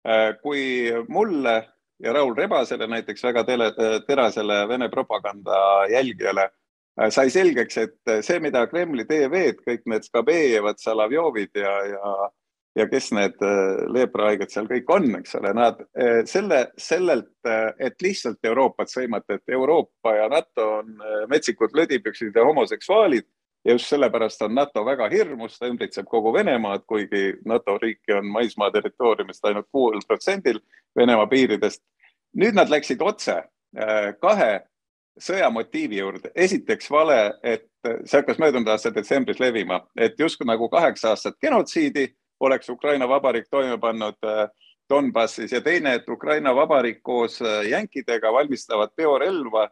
äh, kui mulle ja Raul Rebasele näiteks väga tele, terasele Vene propaganda jälgijale Äh, sai selgeks, et see, mida Kremli TV-d, kõik need Skabejevad, Salavjovid ja, ja, ja kes need äh, leeprahaiged seal kõik on, eks ole, nad selle, sellelt, et lihtsalt Euroopat sõimata, et Euroopa ja NATO on metsikud lödipüksid ja homoseksuaalid ja just sellepärast on NATO väga hirmus, ta ümbritseb kogu Venemaad, kuigi NATO riiki on maismaa territooriumist ainult kuuel protsendil Venemaa piiridest. nüüd nad läksid otse kahe sõjamotiivi juurde. esiteks vale, et see hakkas möödunud aasta detsembris levima, et justkui nagu kaheksa aastat genotsiidi oleks Ukraina Vabariik toime pannud äh, Donbassis ja teine, et Ukraina Vabariik koos äh, jänkidega valmistavad biorelva,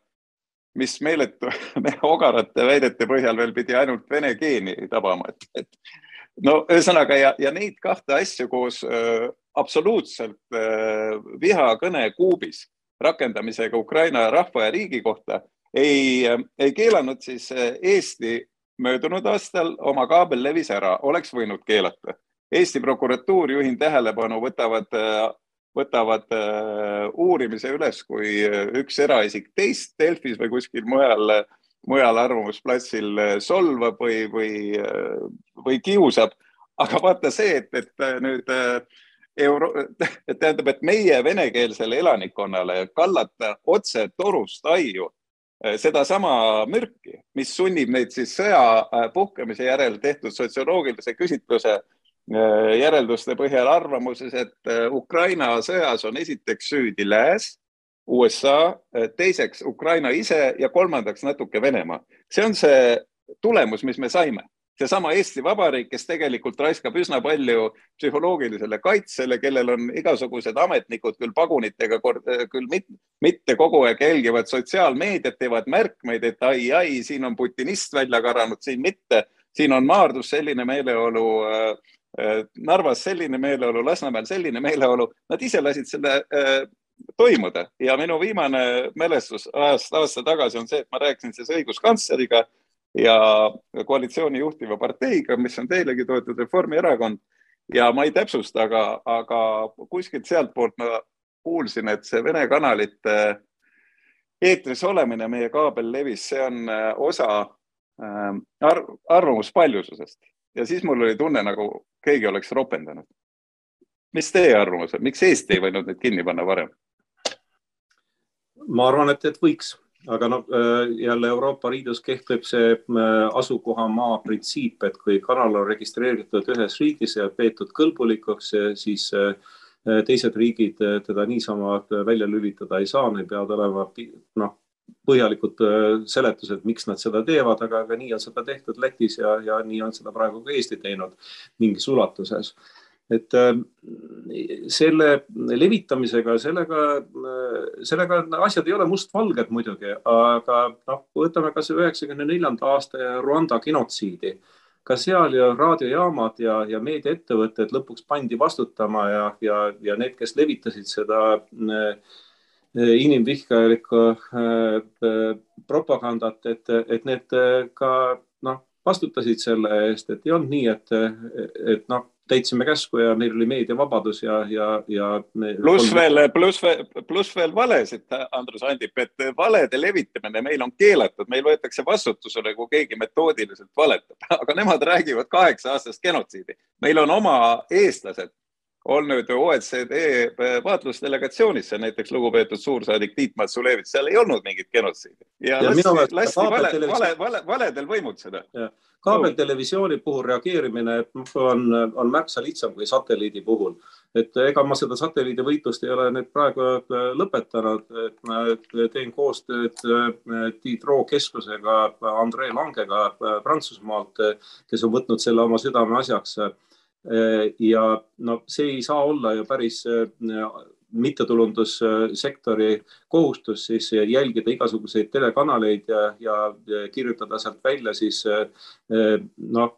mis meeletu ogarate väidete põhjal veel pidi ainult vene geeni tabama, et, et no ühesõnaga ja, ja neid kahte asja koos äh, absoluutselt äh, vihakõne kuubis rakendamisega Ukraina rahva ja riigi kohta ei, ei keelanud siis Eesti möödunud aastal oma kaabellevis ära, oleks võinud keelata. Eesti prokuratuur, juhin tähelepanu, võtavad, võtavad eh, uurimise üles, kui üks eraisik teist Delfis või kuskil mujal, mujal arvamusplatsil solvab või, või, või kiusab. aga vaata see, et, et nüüd euro, tähendab, et meie venekeelsele elanikkonnale kallata otse torust aiu sedasama mürki, mis sunnib neid siis sõja puhkemise järel tehtud sotsioloogilise küsitluse eh, järelduste põhjal arvamuses, et Ukraina sõjas on esiteks süüdi lääs, USA, teiseks Ukraina ise ja kolmandaks natuke Venemaa. see on see tulemus, mis me saime seesama Eesti Vabariik, kes tegelikult raiskab üsna palju psühholoogilisele kaitsele, kellel on igasugused ametnikud küll pagunitega, küll mitte kogu aeg jälgivad sotsiaalmeediat, teevad märkmeid, et ai, ai, siin on putinist välja karanud, siin mitte, siin on Maardus selline meeleolu äh, äh,. Narvas selline meeleolu, Lasnamäel selline meeleolu, nad ise lasid selle äh, toimuda. Ja minu viimane mälestus aasta, aasta tagasi on see, et ma rääkisin siis õiguskantsleriga ja koalitsiooni juhtiva parteiga, mis on teilegi toetatud Reformierakond. Ja ma ei täpsusta, aga, aga kuskilt sealtpoolt ma kuulsin, et see Vene kanalite eetris olemine meie kaabellevis, see on osa arv, arvamuspaljususest ja siis mul oli tunne, nagu keegi oleks ropendanud. mis teie arvamus on, miks Eesti ei võinud neid kinni panna varem? ma arvan, et, et võiks aga noh, jälle Euroopa Liidus kehtib see äh, asukohamaa printsiip, et kui kanal on registreeritud ühes riigis ja peetud kõlbulikuks, siis äh, teised riigid teda niisama välja lülitada ei saa, neil peavad olema noh, põhjalikud seletused, miks nad seda teevad, aga, aga nii on seda tehtud Lätis ja, ja nii on seda praegu ka Eesti teinud mingis ulatuses et äh, selle levitamisega, sellega, sellega asjad ei ole mustvalged muidugi, aga noh, võtame kas üheksakümne neljanda aasta Rwanda genotsiidi. ka seal ju raadiojaamad ja, ja meediaettevõtted lõpuks pandi vastutama ja, ja, ja need, kes levitasid seda äh, inimvihkajalikku äh, propagandat, et, et need ka noh, vastutasid selle eest, et ei olnud nii, et, et noh täitsime käsku ja meil oli meediavabadus ja, ja, ja. pluss veel, pluss pluss veel valesid, Andrus Andip, et valede levitamine meil on keelatud, meil võetakse vastutusele, kui keegi metoodiliselt valetab, aga nemad räägivad kaheksa aastast genotsiidi. meil on oma eestlased olnud OECD vaatlusdelegatsioonis, näiteks lugupeetud suursaadik Tiit Matsulevits, seal ei olnud mingit genotsiidi ja, ja lasti, lasti vale, vale, vale, valedel võimutseda kaabeltelevisiooni puhul reageerimine on, on märksa lihtsam kui satelliidi puhul. et ega ma seda satelliidi võitlust ei ole nüüd praegu äh, lõpetanud, et ma teen koostööd äh, Tiit Roo keskusega, Andrei Langega äh, Prantsusmaalt, kes on võtnud selle oma südameasjaks. Ja no see ei saa olla ju päris mittetulundussektori kohustus siis jälgida igasuguseid telekanaleid ja, ja kirjutada sealt välja siis noh,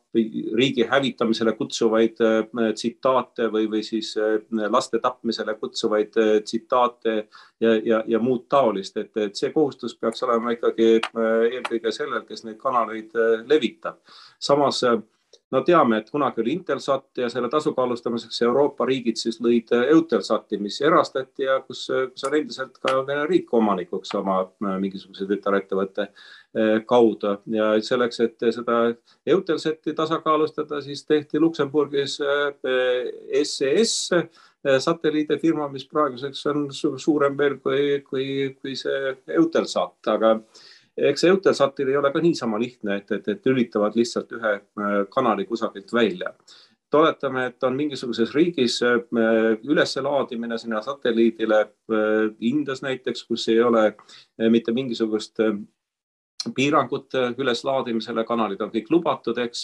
riigi hävitamisele kutsuvaid tsitaate või, või siis laste tapmisele kutsuvaid tsitaate ja, ja, ja muud taolist, et, et see kohustus peaks olema ikkagi eelkõige sellel, kes neid kanaleid levitab. samas no teame, et kunagi oli Intelsat ja selle tasakaalustamiseks Euroopa riigid siis lõid Eutelsati, mis erastati ja kus, kus on endiselt ka Vene riik omanikuks oma äh, mingisuguse tütarettevõtte äh, kaudu. Ja selleks, et seda Eutelsati tasakaalustada, siis tehti Luksemburgis SES äh, satelliidifirma, mis praeguseks on suurem veel kui, kui, kui see Eutelsat, aga eks Eutelsatil ei ole ka niisama lihtne, et, et, et lülitavad lihtsalt ühe äh, kanali kusagilt välja. oletame, et on mingisuguses riigis äh, üleselaadimine sinna satelliidile äh, Indias näiteks, kus ei ole mitte mingisugust piirangud üleslaadimisele, kanalid on kõik lubatud, eks.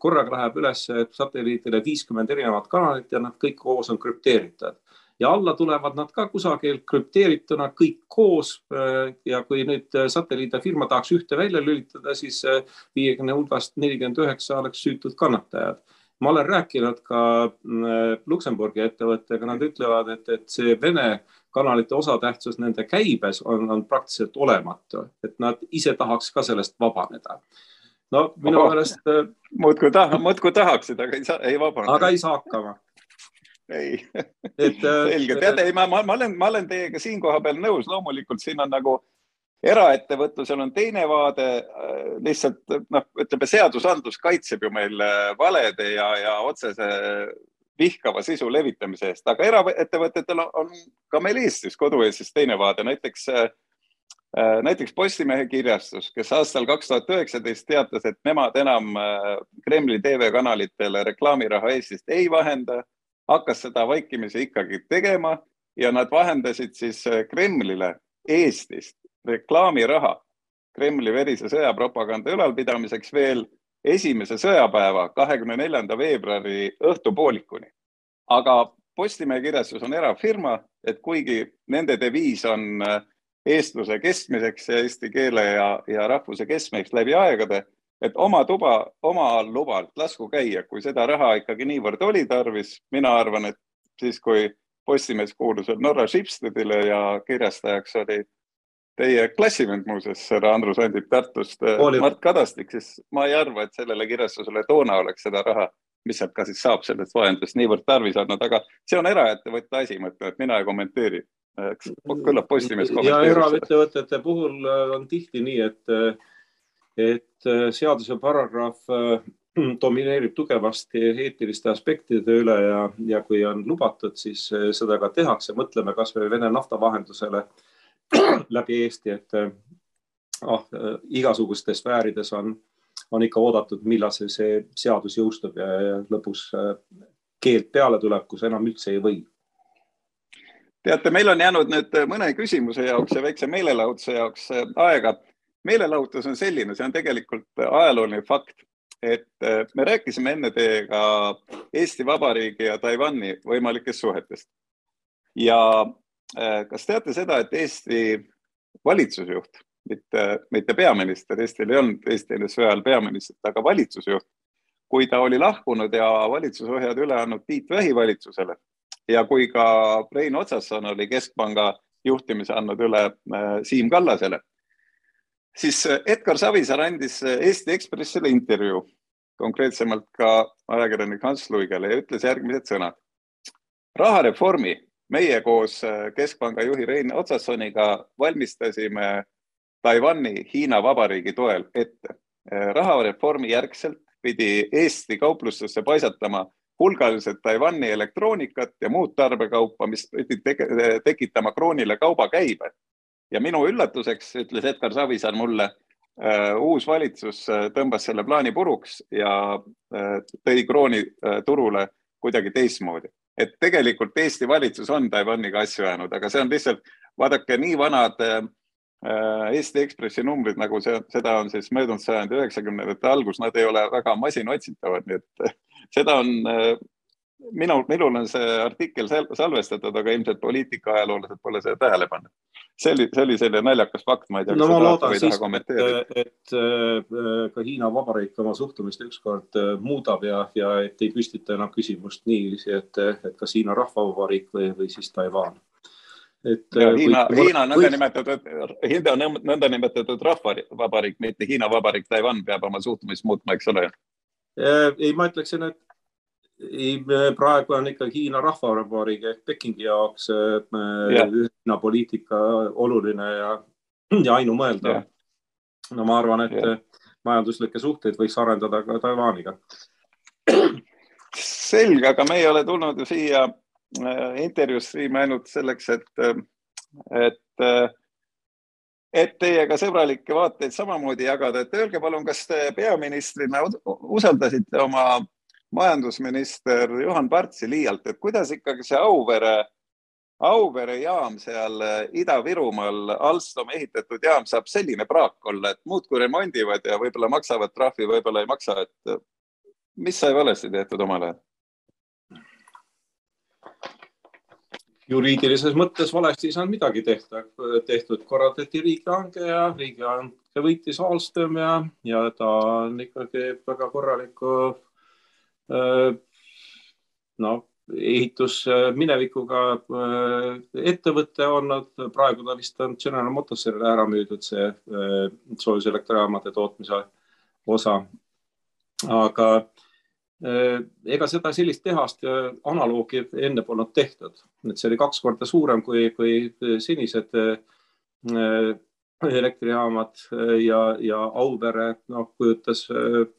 korraga läheb üles satelliidile viiskümmend erinevat kanalit ja nad kõik koos on krüpteeritud ja alla tulevad nad ka kusagil krüpteerituna kõik koos. Äh, ja kui nüüd äh, satelliidifirma tahaks ühte välja lülitada, siis äh, viiekümne hulgast nelikümmend üheksa oleks süütud kannatajad. ma olen rääkinud ka Luksemburgi ettevõttega, nad ütlevad, et, et see Vene kanalite osatähtsus nende käibes on, on praktiliselt olematu, et nad ise tahaks ka sellest vabaneda no minu meelest. muudkui taha, muudkui tahaksid, aga ei saa, ei vabane. aga ei saa hakkama ei, äh, selge, tead, ei, ma, ma, ma olen, ma olen teiega siin koha peal nõus, loomulikult siin on nagu eraettevõtlusel on teine vaade, äh, lihtsalt noh, ütleme, seadusandlus kaitseb ju meil äh, valede ja, ja otsese vihkava sisu levitamise eest, aga eraettevõtetel on ka meil Eestis, kodu-Eestis teine vaade, näiteks näiteks Postimehe kirjastus, kes aastal kaks tuhat üheksateist teatas, et nemad enam Kremli TV-kanalitele reklaamiraha Eestist ei vahenda hakkas seda vaikimisi ikkagi tegema ja nad vahendasid siis äh, Kremlile Eestist reklaamiraha Kremli verise sõjapropaganda ülalpidamiseks veel esimese sõjapäeva, kahekümne neljanda veebruari õhtupoolikuni. aga Postimehe kirjastus on erafirma, et kuigi nende deviis on äh, eestluse kestmiseks ja eesti keele ja, ja rahvuse kestmiseks läbi aegade, et oma tuba omal lubalt lasku käia, kui seda raha ikkagi niivõrd oli tarvis. mina arvan, et siis, kui Postimees kuulus veel Norra Schibstedile ja kirjastajaks oli teie klassivend muuseas, härra Andrus Andip Tartust, Mart Kadastik, siis ma ei arva, et sellele kirjastusele toona oleks seda raha, mis sealt ka siis saab sellest vahendusest niivõrd tarvis olnud, aga see on eraettevõtte asi, ma ütlen, et mina ei kommenteeri. küllap Postimees kommenteerib. ja eraettevõtete puhul on tihti nii, et et äh, seaduse paragrahv äh, domineerib tugevasti eetiliste aspektide üle ja, ja kui on lubatud, siis äh, seda ka tehakse. mõtleme kasvõi Vene nafta vahendusele läbi Eesti, et ah, igasugustes sfäärides on, on ikka oodatud, millal see, see seadus jõustub ja, ja lõpus keeld peale tuleb, kus enam üldse ei või teate, meil on jäänud nüüd mõne küsimuse jaoks ja väikse meelelahutuse jaoks aega meelelahutus on selline, see on tegelikult ajalooline fakt, et äh, me rääkisime enne teiega Eesti Vabariigi ja Taiwan'i võimalikest suhetest. ja äh, kas teate seda, et Eesti valitsusjuht, mitte, mitte peaminister, Eestil ei olnud Eesti NSV ajal peaministrit, aga valitsusjuht, kui ta oli lahkunud ja valitsusohjad üle andnud Tiit Vähi valitsusele ja kui ka Rein Otsasson oli keskpanga juhtimise andnud üle äh, Siim Kallasele siis äh, Edgar Savisaar andis äh, Eesti Ekspressile intervjuu, konkreetsemalt ka ajakirjanik Hans Luigele ja ütles järgmised sõnad. rahareformi meie koos äh, Keskpanga juhi Rein Otsassoniga valmistasime Taiwan'i Hiina Vabariigi toel ette. rahareformi järgselt pidi Eesti kauplustesse paisatama hulgaliselt Taiwan'i elektroonikat ja muud tarbekaupa, mis pidi tekitama kroonile kaubakäibe ja minu üllatuseks ütles Edgar Savisaar mulle, äh, uus valitsus äh, tõmbas selle plaani puruks ja äh, tõi krooni turule kuidagi teistmoodi. et tegelikult Eesti valitsus on Taiwaniga asju ajanud, aga see on lihtsalt, vaadake, nii vanad Eesti Ekspressi numbrid, nagu see, seda on siis möödunud sajandi üheksakümnendate algus, nad ei ole väga masinaotsitavad, nii et seda on minul, minul on see artikkel salvestatud, aga ilmselt poliitikaajaloolased pole seda tähele pannud. see oli, see oli selline naljakas fakt, ma ei tea. no ma loodan siiski, et, et äh, ka Hiina Vabariik oma suhtumist ükskord äh, muudab ja, ja et ei püstita enam küsimust niiviisi, et, et kas Hiina Rahvavabariik või, või siis Taiwan et. Hiina, Hiina nõndanimetatud, Hiina nõndanimetatud rahvavabariik, mitte Hiina Vabariik, Taiwan peab oma suhtumist muutma, eks ole? ei, ma ütleksin, et ei, praegu on ikkagi Hiina Rahvavabariigi ehk Pekingi jaoks yeah. Hiina poliitika oluline ja, ja ainumõeldav no ma arvan, et yeah. majanduslikke suhteid võiks arendada ka Taiwaniga. selge, aga me ei ole tulnud ju siia Äh, intervjuus viime ainult selleks, et, äh, et, äh, et teiega sõbralikke vaateid samamoodi jagada, et öelge palun, kas te peaministrina usaldasite oma majandusminister Juhan Partsi liialt, et kuidas ikkagi see Auvere, Auvere jaam seal Ida-Virumaal, Alstom ehitatud jaam saab selline praak olla, et muudkui remondivad ja võib-olla maksavad trahvi, võib-olla ei maksa, et mis sai valesti tehtud omal ajal? juriidilises mõttes valesti ei saanud midagi tehta, tehtud, korraldati riigihange ja riigihanke võitis Alstom ja, ja ta on ikkagi väga korraliku noh, ehitusminevikuga ettevõte olnud, praegu ta vist on General Motorsile ära müüdud, see soojuselektrijaamade tootmise osa. aga Äh, ega seda sellist tehast analoogi enne polnud tehtud, et see oli kaks korda suurem kui, kui senised äh, elektrijaamad ja, ja Auvere noh, kujutas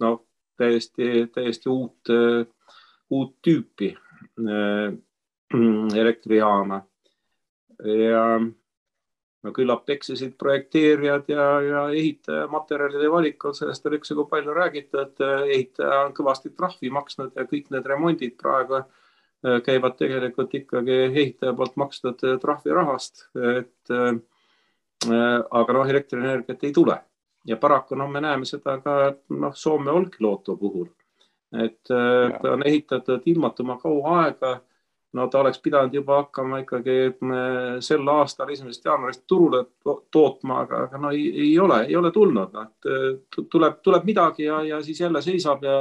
noh, täiesti, täiesti uut, uut tüüpi äh, elektrijaama. ja no küllap eksisid projekteerijad ja, ja ehitaja materjalide valikud, sellest on üksjagu palju räägitud. ehitaja on kõvasti trahvi maksnud ja kõik need remondid praegu äh, käivad tegelikult ikkagi ehitaja poolt makstud äh, trahvirahast, et aga noh, elektrienergiat ei tule ja paraku noh, me näeme seda ka noh, Soome Olkiluoto puhul, et ta on ehitatud ilmatuma kaua aega. No ta oleks pidanud juba hakkama ikkagi sel aastal esimesest jaanuarist turule tootma, aga, aga no ei, ei ole, ei ole tulnud, et tuleb, tuleb midagi ja, ja siis jälle seisab ja,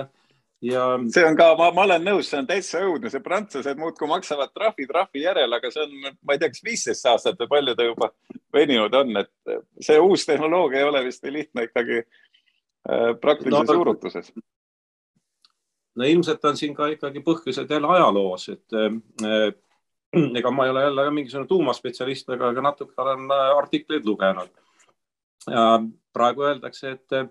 ja. see on ka, ma, ma olen nõus, see on täitsa õudne, see prantslased muudkui maksavad trahvi trahvi järel, aga see on, ma ei tea, kas viisteist aastat või palju ta juba veninud on, et see uus tehnoloogia ei ole vist nii lihtne ikkagi äh, praktilises no, juurutuses no ilmselt on siin ka ikkagi põhjused jälle ajaloos, et äh, ega ma ei ole jälle mingisugune tuumaspetsialist, aga, aga natuke olen äh, artikleid lugenud. ja praegu öeldakse, et äh,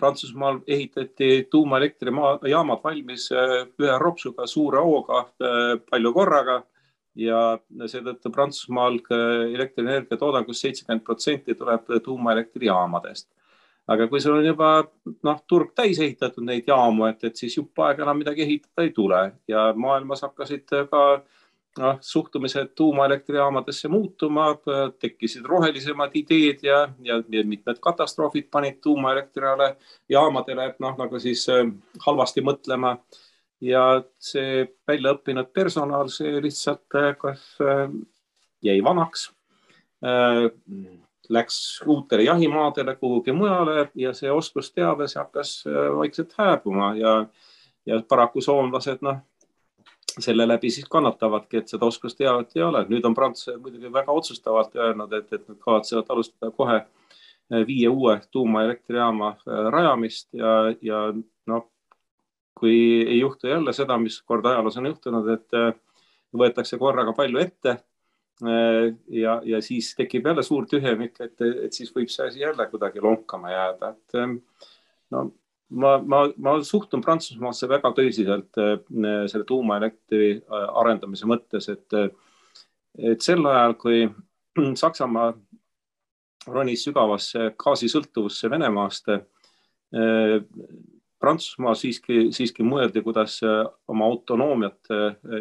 Prantsusmaal ehitati tuumaelektrijaamad valmis ühe ropsuga, suure hooga, palju korraga ja seetõttu Prantsusmaal elektrienergia toodangust seitsekümmend protsenti tuleb tuumaelektrijaamadest aga kui sul on juba noh, turg täis ehitatud neid jaamu, et, et siis jupp aega enam midagi ehitada ei tule ja maailmas hakkasid ka noh, suhtumised tuumaelektrijaamadesse muutuma, tekkisid rohelisemad ideed ja, ja, ja mitmed katastroofid panid tuumaelektrijale jaamadele noh, nagu siis äh, halvasti mõtlema. Ja see väljaõppinud personal, see lihtsalt äh, kas äh, jäi vanaks läks uutele jahimaadele kuhugi mujale ja see oskusteave, see hakkas äh, vaikselt hääbuma ja, ja paraku soomlased, noh, selle läbi siis kannatavadki, et seda oskusteavet ei ole. nüüd on prantslased muidugi väga otsustavalt öelnud, et, et nad kavatsevad alustada kohe äh, viie uue tuumaelektrijaama äh, rajamist ja, ja noh, kui ei juhtu jälle seda, mis kord ajaloos on juhtunud, et võetakse korraga palju ette Äh, ja, ja siis tekib jälle suur tühimik, et, et siis võib see asi jälle kuidagi lonkama jääda, et ähm, no ma, ma, ma suhtun Prantsusmaasse väga tõsiselt äh, selle tuumaelektri äh, arendamise mõttes, et, et sel ajal, kui Saksamaa ronis sügavasse gaasisõltuvusse Venemaast, Prantsusmaa siiski, siiski mõeldi, kuidas oma autonoomiat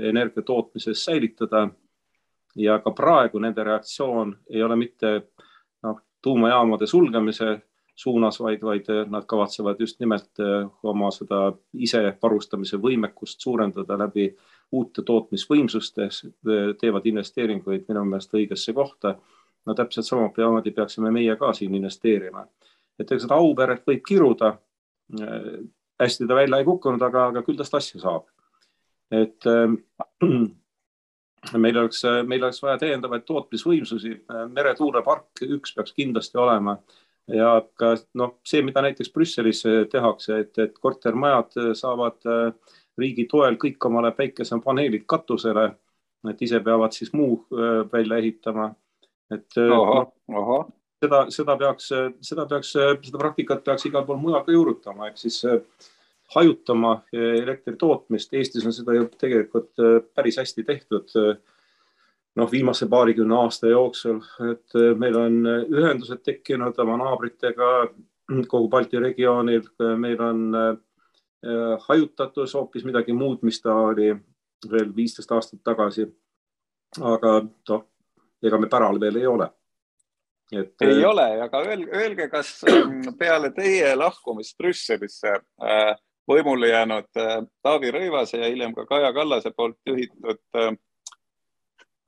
energia tootmises säilitada ja ka praegu nende reaktsioon ei ole mitte noh, tuumajaamade sulgemise suunas, vaid, vaid nad kavatsevad just nimelt oma seda isevarustamise võimekust suurendada läbi uute tootmisvõimsustes, teevad investeeringuid minu meelest õigesse kohta. no täpselt samamoodi peaksime meie ka siin investeerima. et ega seda Auveret võib kiruda. Hästi ta välja ei kukkunud, aga, aga küll tast asja saab. et äh, meil oleks, meil oleks vaja täiendavaid tootmisvõimsusi. meretuulepark üks peaks kindlasti olema ja ka noh, see, mida näiteks Brüsselis tehakse, et, et kortermajad saavad äh, riigi toel kõik omale päikesepaneelid katusele, et ise peavad siis muu äh, välja ehitama. et äh, aha, no, aha. Seda, seda peaks, seda peaks, seda praktikat peaks igal pool mujal ka juurutama, ehk siis hajutama elektri tootmist. Eestis on seda ju tegelikult päris hästi tehtud noh, viimase paarikümne aasta jooksul, et meil on ühendused tekkinud oma naabritega kogu Balti regioonil, meil on hajutatus hoopis midagi muud, mis ta oli veel viisteist aastat tagasi. aga noh, ega me päral veel ei ole. Et. ei ole, aga öelge, öelge, kas ähm, peale teie lahkumist Brüsselisse võimule jäänud Taavi Rõivase ja hiljem ka Kaja Kallase poolt juhitud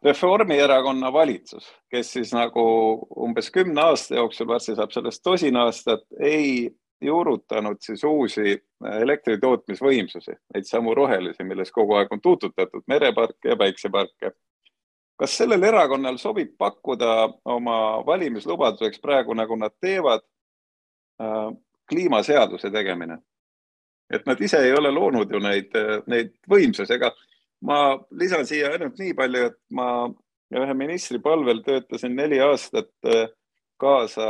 Reformierakonna valitsus, kes siis nagu umbes kümne aasta jooksul, varsti saab sellest tosin aastat, ei juurutanud siis uusi elektri tootmisvõimsusi, neid samu rohelisi, milles kogu aeg on tuututatud, mereparke ja päikseparke. Kas sellel erakonnal sobib pakkuda oma valimislubaduseks praegu, nagu nad teevad, äh, kliimaseaduse tegemine? et nad ise ei ole loonud ju neid, neid võimsusi, ega ma lisan siia ainult nii palju, et ma ühe ministri palvel töötasin neli aastat äh, kaasa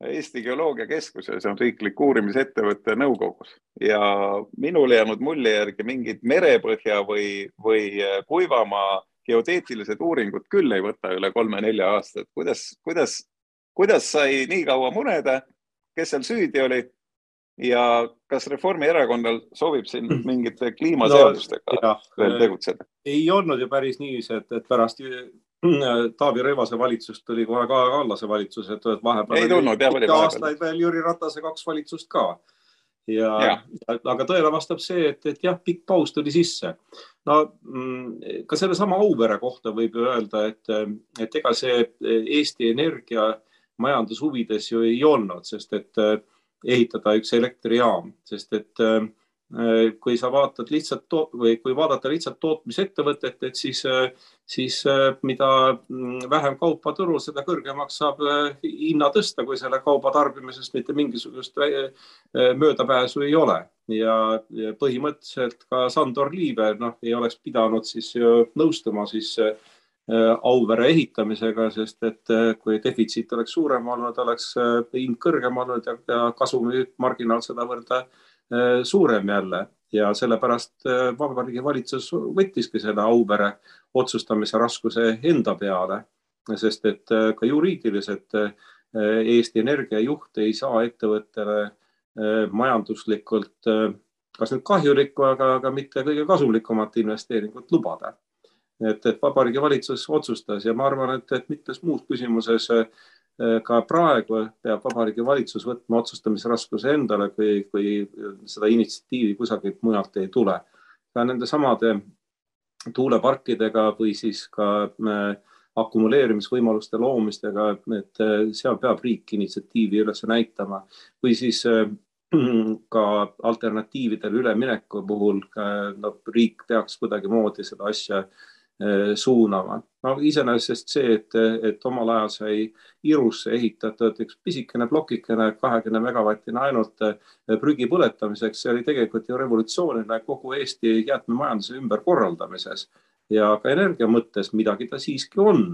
Eesti Geoloogiakeskuse, see on riiklik uurimisettevõtte nõukogus ja minule jäänud mulje järgi mingid merepõhja või, või äh, kuivamaa geoteetilised uuringud küll ei võta üle kolme-nelja aastat. kuidas, kuidas, kuidas sai nii kaua muneda, kes seal süüdi oli ja kas Reformierakonnal sobib siin mm. mingite kliimaseadustega no, veel tegutseda? ei olnud ju päris niiviisi, et, et pärast Taavi Rõivase valitsust tuli kohe Kaja Kallase valitsus, et vahepeal ei tulnud oli aastaid veel Jüri Ratase kaks valitsust ka. Ja, ja., aga tõele vastab see, et, et jah, pikk paus tuli sisse. no mm, ka sellesama Auvere kohta võib ju öelda, et, et ega see Eesti Energia majandushuvides ju ei olnud, sest et ehitada üks elektrijaam, sest et äh, kui sa vaatad lihtsalt või kui vaadata lihtsalt tootmisettevõtet, et siis, äh, siis äh, mida mm, vähem kaupa turul, seda kõrgemaks saab hinna tõsta, kui selle kauba tarbimisest mitte mingisugust möödapääsu ei ole. ja, ja põhimõtteliselt ka Sandor Liive, noh, ei oleks pidanud siis nõustuma siis Äh, Auvere ehitamisega, sest et äh, kui defitsiit oleks suurem olnud, oleks äh, hind kõrgem olnud ja, ja kasumimarginaal sedavõrd suurem jälle. Ja sellepärast Vabariigi Valitsus võttiski selle Auvere otsustamise raskuse enda peale, sest et ka juriidiliselt Eesti Energia juht ei saa ettevõttele majanduslikult kas nüüd kahjulikku, aga, aga mitte kõige kasumlikumat investeeringut lubada. Et, et Vabariigi Valitsus otsustas ja ma arvan, et, et mitmes muus küsimuses eh, ka praegu peab Vabariigi Valitsus võtma otsustamisraskuse endale, kui, kui seda initsiatiivi kusagilt mujalt ei tule. ka nende samade tuuleparkidega või siis ka äh, akumuleerimisvõimaluste loomistega, et eh, seal peab riik initsiatiivi üles näitama või siis äh, ka alternatiividele ülemineku puhul no, riik peaks kuidagimoodi seda asja äh, suunama. no iseenesest see, et, et omal ajal sai Irusse ehitatud üks pisikene plokikene, kahekümne megavatine ainult eh, prügi põletamiseks, see oli tegelikult ju revolutsiooniline kogu Eesti jäätmemajanduse ümberkorraldamises ja ka energia mõttes midagi ta siiski on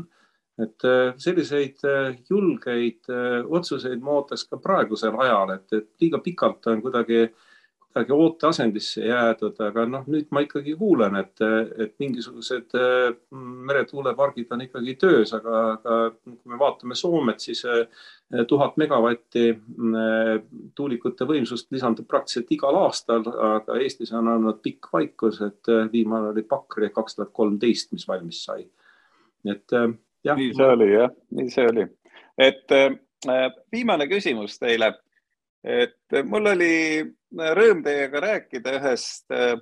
et eh, selliseid julgeid otsuseid ma ootaks ka praegusel ajal, et, et liiga pikalt on kuidagi äh, kuidagi ooteasendisse jäädud, aga noh, nüüd ma ikkagi kuulen, et, et mingisugused mm, meretuulepargid on ikkagi töös, aga, aga kui me vaatame Soomet, siis eh, tuhat megavatti mm, tuulikute võimsust lisandub praktiliselt igal aastal, aga Eestis on olnud pikk vaikus, et viimane oli Pakri kaks tuhat kolmteist, mis valmis sai. et jah. nii see oli jah, nii see oli. et viimane küsimus teile et mul oli rõõm teiega rääkida ühest äh,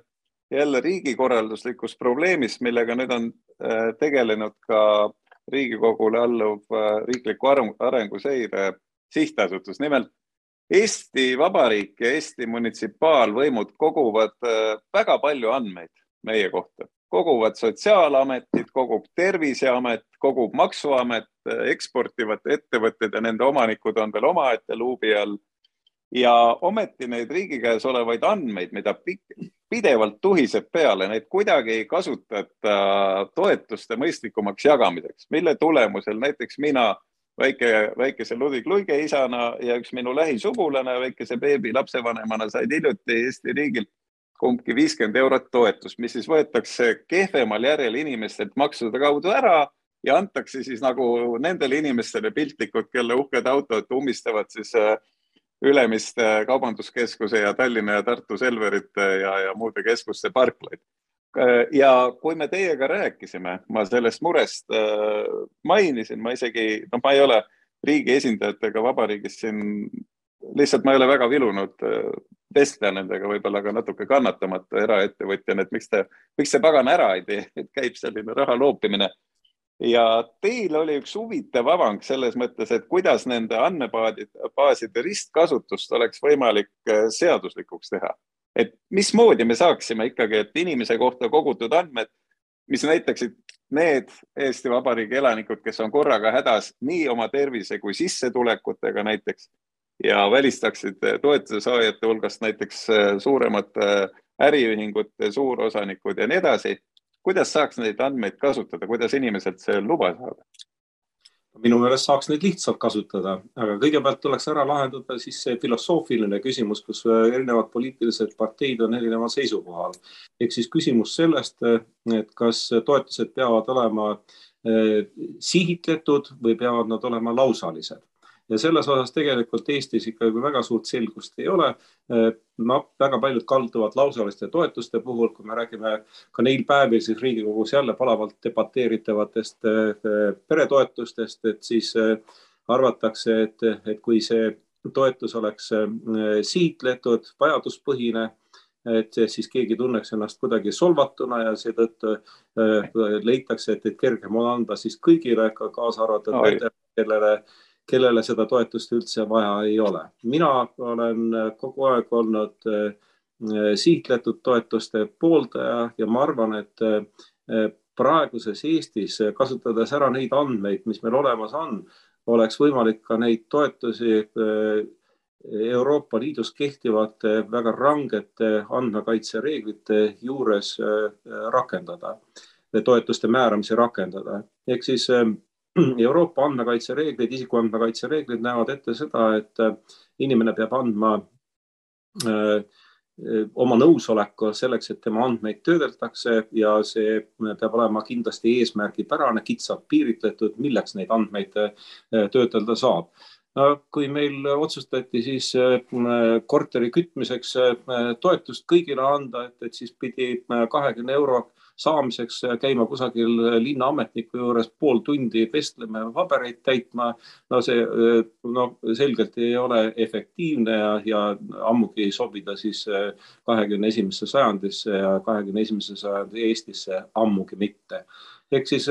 jälle riigikorralduslikust probleemist, millega nüüd on äh, tegelenud ka Riigikogule alluv äh, riikliku arenguseire sihtasutus. nimelt Eesti Vabariik ja Eesti munitsipaalvõimud koguvad väga palju andmeid meie kohta, koguvad Sotsiaalametid, kogub Terviseamet, kogub Maksuamet, eksportivad ettevõtted ja nende omanikud on veel omaette luubi all ja ometi neid riigi käes olevaid andmeid, mida pidevalt tuhiseb peale, neid kuidagi ei kasutata toetuste mõistlikumaks jagamiseks, mille tulemusel näiteks mina väike, väikese Ludvig Luige isana ja üks minu lähisugulane väikese beebi lapsevanemana said hiljuti Eesti riigilt kumbki viiskümmend eurot toetust, mis siis võetakse kehvemal järjel inimestelt maksude kaudu ära ja antakse siis nagu nendele inimestele piltlikult, kelle uhked autod ummistavad siis äh, Ülemiste Kaubanduskeskuse ja Tallinna ja Tartu Selverite ja, ja muude keskuste parklaid. ja kui me teiega rääkisime, ma sellest murest äh, mainisin, ma isegi, noh, ma ei ole riigi esindajatega vabariigis siin, lihtsalt ma ei ole väga vilunud äh, vestleda nendega, võib-olla ka natuke kannatamata eraettevõtjana, et miks te, miks see pagan ära ei tee, et käib selline raha loopimine ja teil oli üks huvitav avang selles mõttes, et kuidas nende andmebaaside ristkasutust oleks võimalik äh, seaduslikuks teha. et mismoodi me saaksime ikkagi, et inimese kohta kogutud andmed, mis näitaksid need Eesti Vabariigi elanikud, kes on korraga hädas nii oma tervise kui sissetulekutega näiteks ja välistaksid toetuse saajate hulgast näiteks äh, suuremate äriühingute suurosanikud ja nii edasi kuidas saaks neid andmeid kasutada, kuidas inimeselt see luba saada? minu meelest saaks neid lihtsalt kasutada, aga kõigepealt tuleks ära lahendada siis see filosoofiline küsimus, kus erinevad poliitilised parteid on erineval seisukohal. ehk siis küsimus sellest, et kas toetused peavad olema eh, sihitletud või peavad nad olema lausalised ja selles osas tegelikult Eestis ikkagi väga suurt selgust ei ole. no väga paljud kalduvad lausaliste toetuste puhul, kui me räägime ka neil päevil siis Riigikogus jälle palavalt debateeritavatest eh, peretoetustest, et siis arvatakse, et, et kui see toetus oleks sihtletud, vajaduspõhine et siis keegi tunneks ennast kuidagi solvatuna ja seetõttu leitakse, et, et kergem on anda siis kõigile, ka kaasa arvatud nendele, kellele kellele seda toetust üldse vaja ei ole. mina olen kogu aeg olnud eh, sihtletud toetuste pooldaja ja ma arvan, et eh, praeguses Eestis, kasutades ära neid andmeid, mis meil olemas on, oleks võimalik ka neid toetusi eh, Euroopa Liidus kehtivate väga rangete andmekaitsereeglite juures rakendada, toetuste määramisi rakendada. ehk siis Euroopa andmekaitsereeglid, isikuandmekaitse reeglid näevad ette seda, et äh, inimene peab andma öö, äh, oma nõusoleku selleks, et tema andmeid töödeldakse ja see peab olema kindlasti eesmärgipärane, kitsalt piiritletud, milleks neid andmeid äh, töödelda saab. no kui meil otsustati siis korteri kütmiseks toetust kõigile anda, et, et siis pidi kahekümne euro saamiseks käima kusagil linnaametniku juures pool tundi vestlema ja pabereid täitma. no see no selgelt ei ole efektiivne ja, ja ammugi ei sobi ta siis kahekümne esimesse sajandisse ja kahekümne esimese sajandi Eestisse ammugi mitte. ehk siis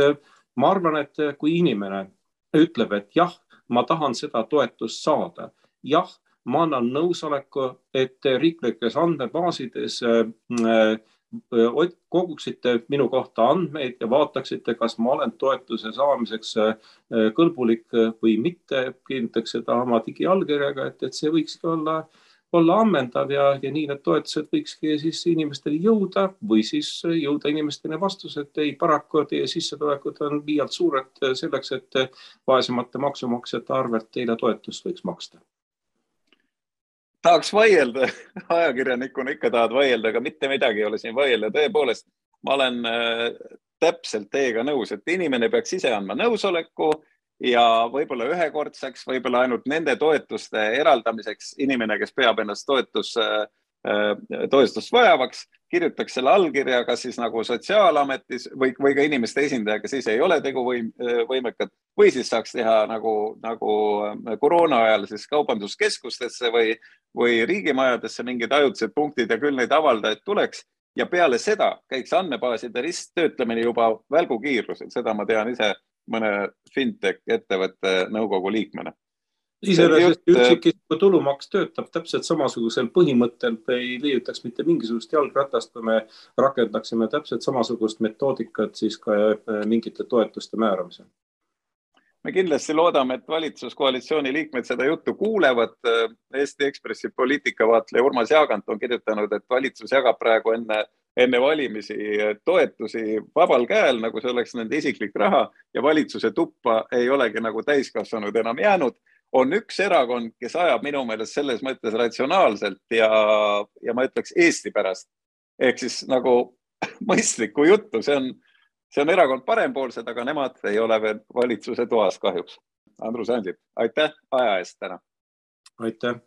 ma arvan, et kui inimene ütleb, et jah, ma tahan seda toetust saada, jah, ma annan nõusoleku, et riiklikes andmebaasides äh, koguksite minu kohta andmeid ja vaataksite, kas ma olen toetuse saamiseks kõlbulik või mitte, kinnitaks seda oma digiallkirjaga, et, et see võikski olla, olla ammendav ja, ja nii need toetused võikski siis inimesteni jõuda või siis jõuda inimesteni vastus, et ei, paraku teie sissetulekud on liialt suured selleks, et vaesemate maksumaksjate arvelt teile toetust võiks maksta tahaks vaielda, ajakirjanikuna ikka tahad vaielda, aga mitte midagi ei ole siin vaielda. tõepoolest, ma olen äh, täpselt teiega nõus, et inimene peaks ise andma nõusoleku ja võib-olla ühekordseks, võib-olla ainult nende toetuste eraldamiseks inimene, kes peab ennast toetus äh, Äh, toetust vajavaks, kirjutaks selle allkirja, kas siis nagu Sotsiaalametis või, või ka inimeste esindaja, kes ise ei ole teguvõimekad või siis saaks teha nagu, nagu äh, koroona ajal siis kaubanduskeskustesse või, või riigimajadesse mingid ajutised punktid ja küll neid avaldajaid tuleks. Ja peale seda käiks andmebaaside risttöötlemine juba välgukiirusel, seda ma tean ise mõne fintech ettevõtte nõukogu liikmena. Iseenesest üksikisiku tulumaks töötab täpselt samasugusel põhimõttel, ei leiutaks mitte mingisugust jalgratast, kui me rakendaksime täpselt samasugust metoodikat siis ka mingite toetuste määramisel me kindlasti loodame, et valitsuskoalitsiooni liikmed seda juttu kuulevad. Eesti Ekspressi poliitikavaatleja Urmas Jaagant on kirjutanud, et valitsus jagab praegu enne, enne valimisi toetusi vabal käel, nagu see oleks nende isiklik raha ja valitsuse tuppa ei olegi nagu täiskasvanud enam jäänud. On üks erakond, kes ajab minu meelest selles mõttes ratsionaalselt ja, ja ma ütleks Eesti pärast ehk siis nagu mõistlikku juttu, see on see on erakond Parempoolsed, aga nemad ei ole veel valitsuse toas kahjuks. Andrus Ansip, aitäh aja eest täna. aitäh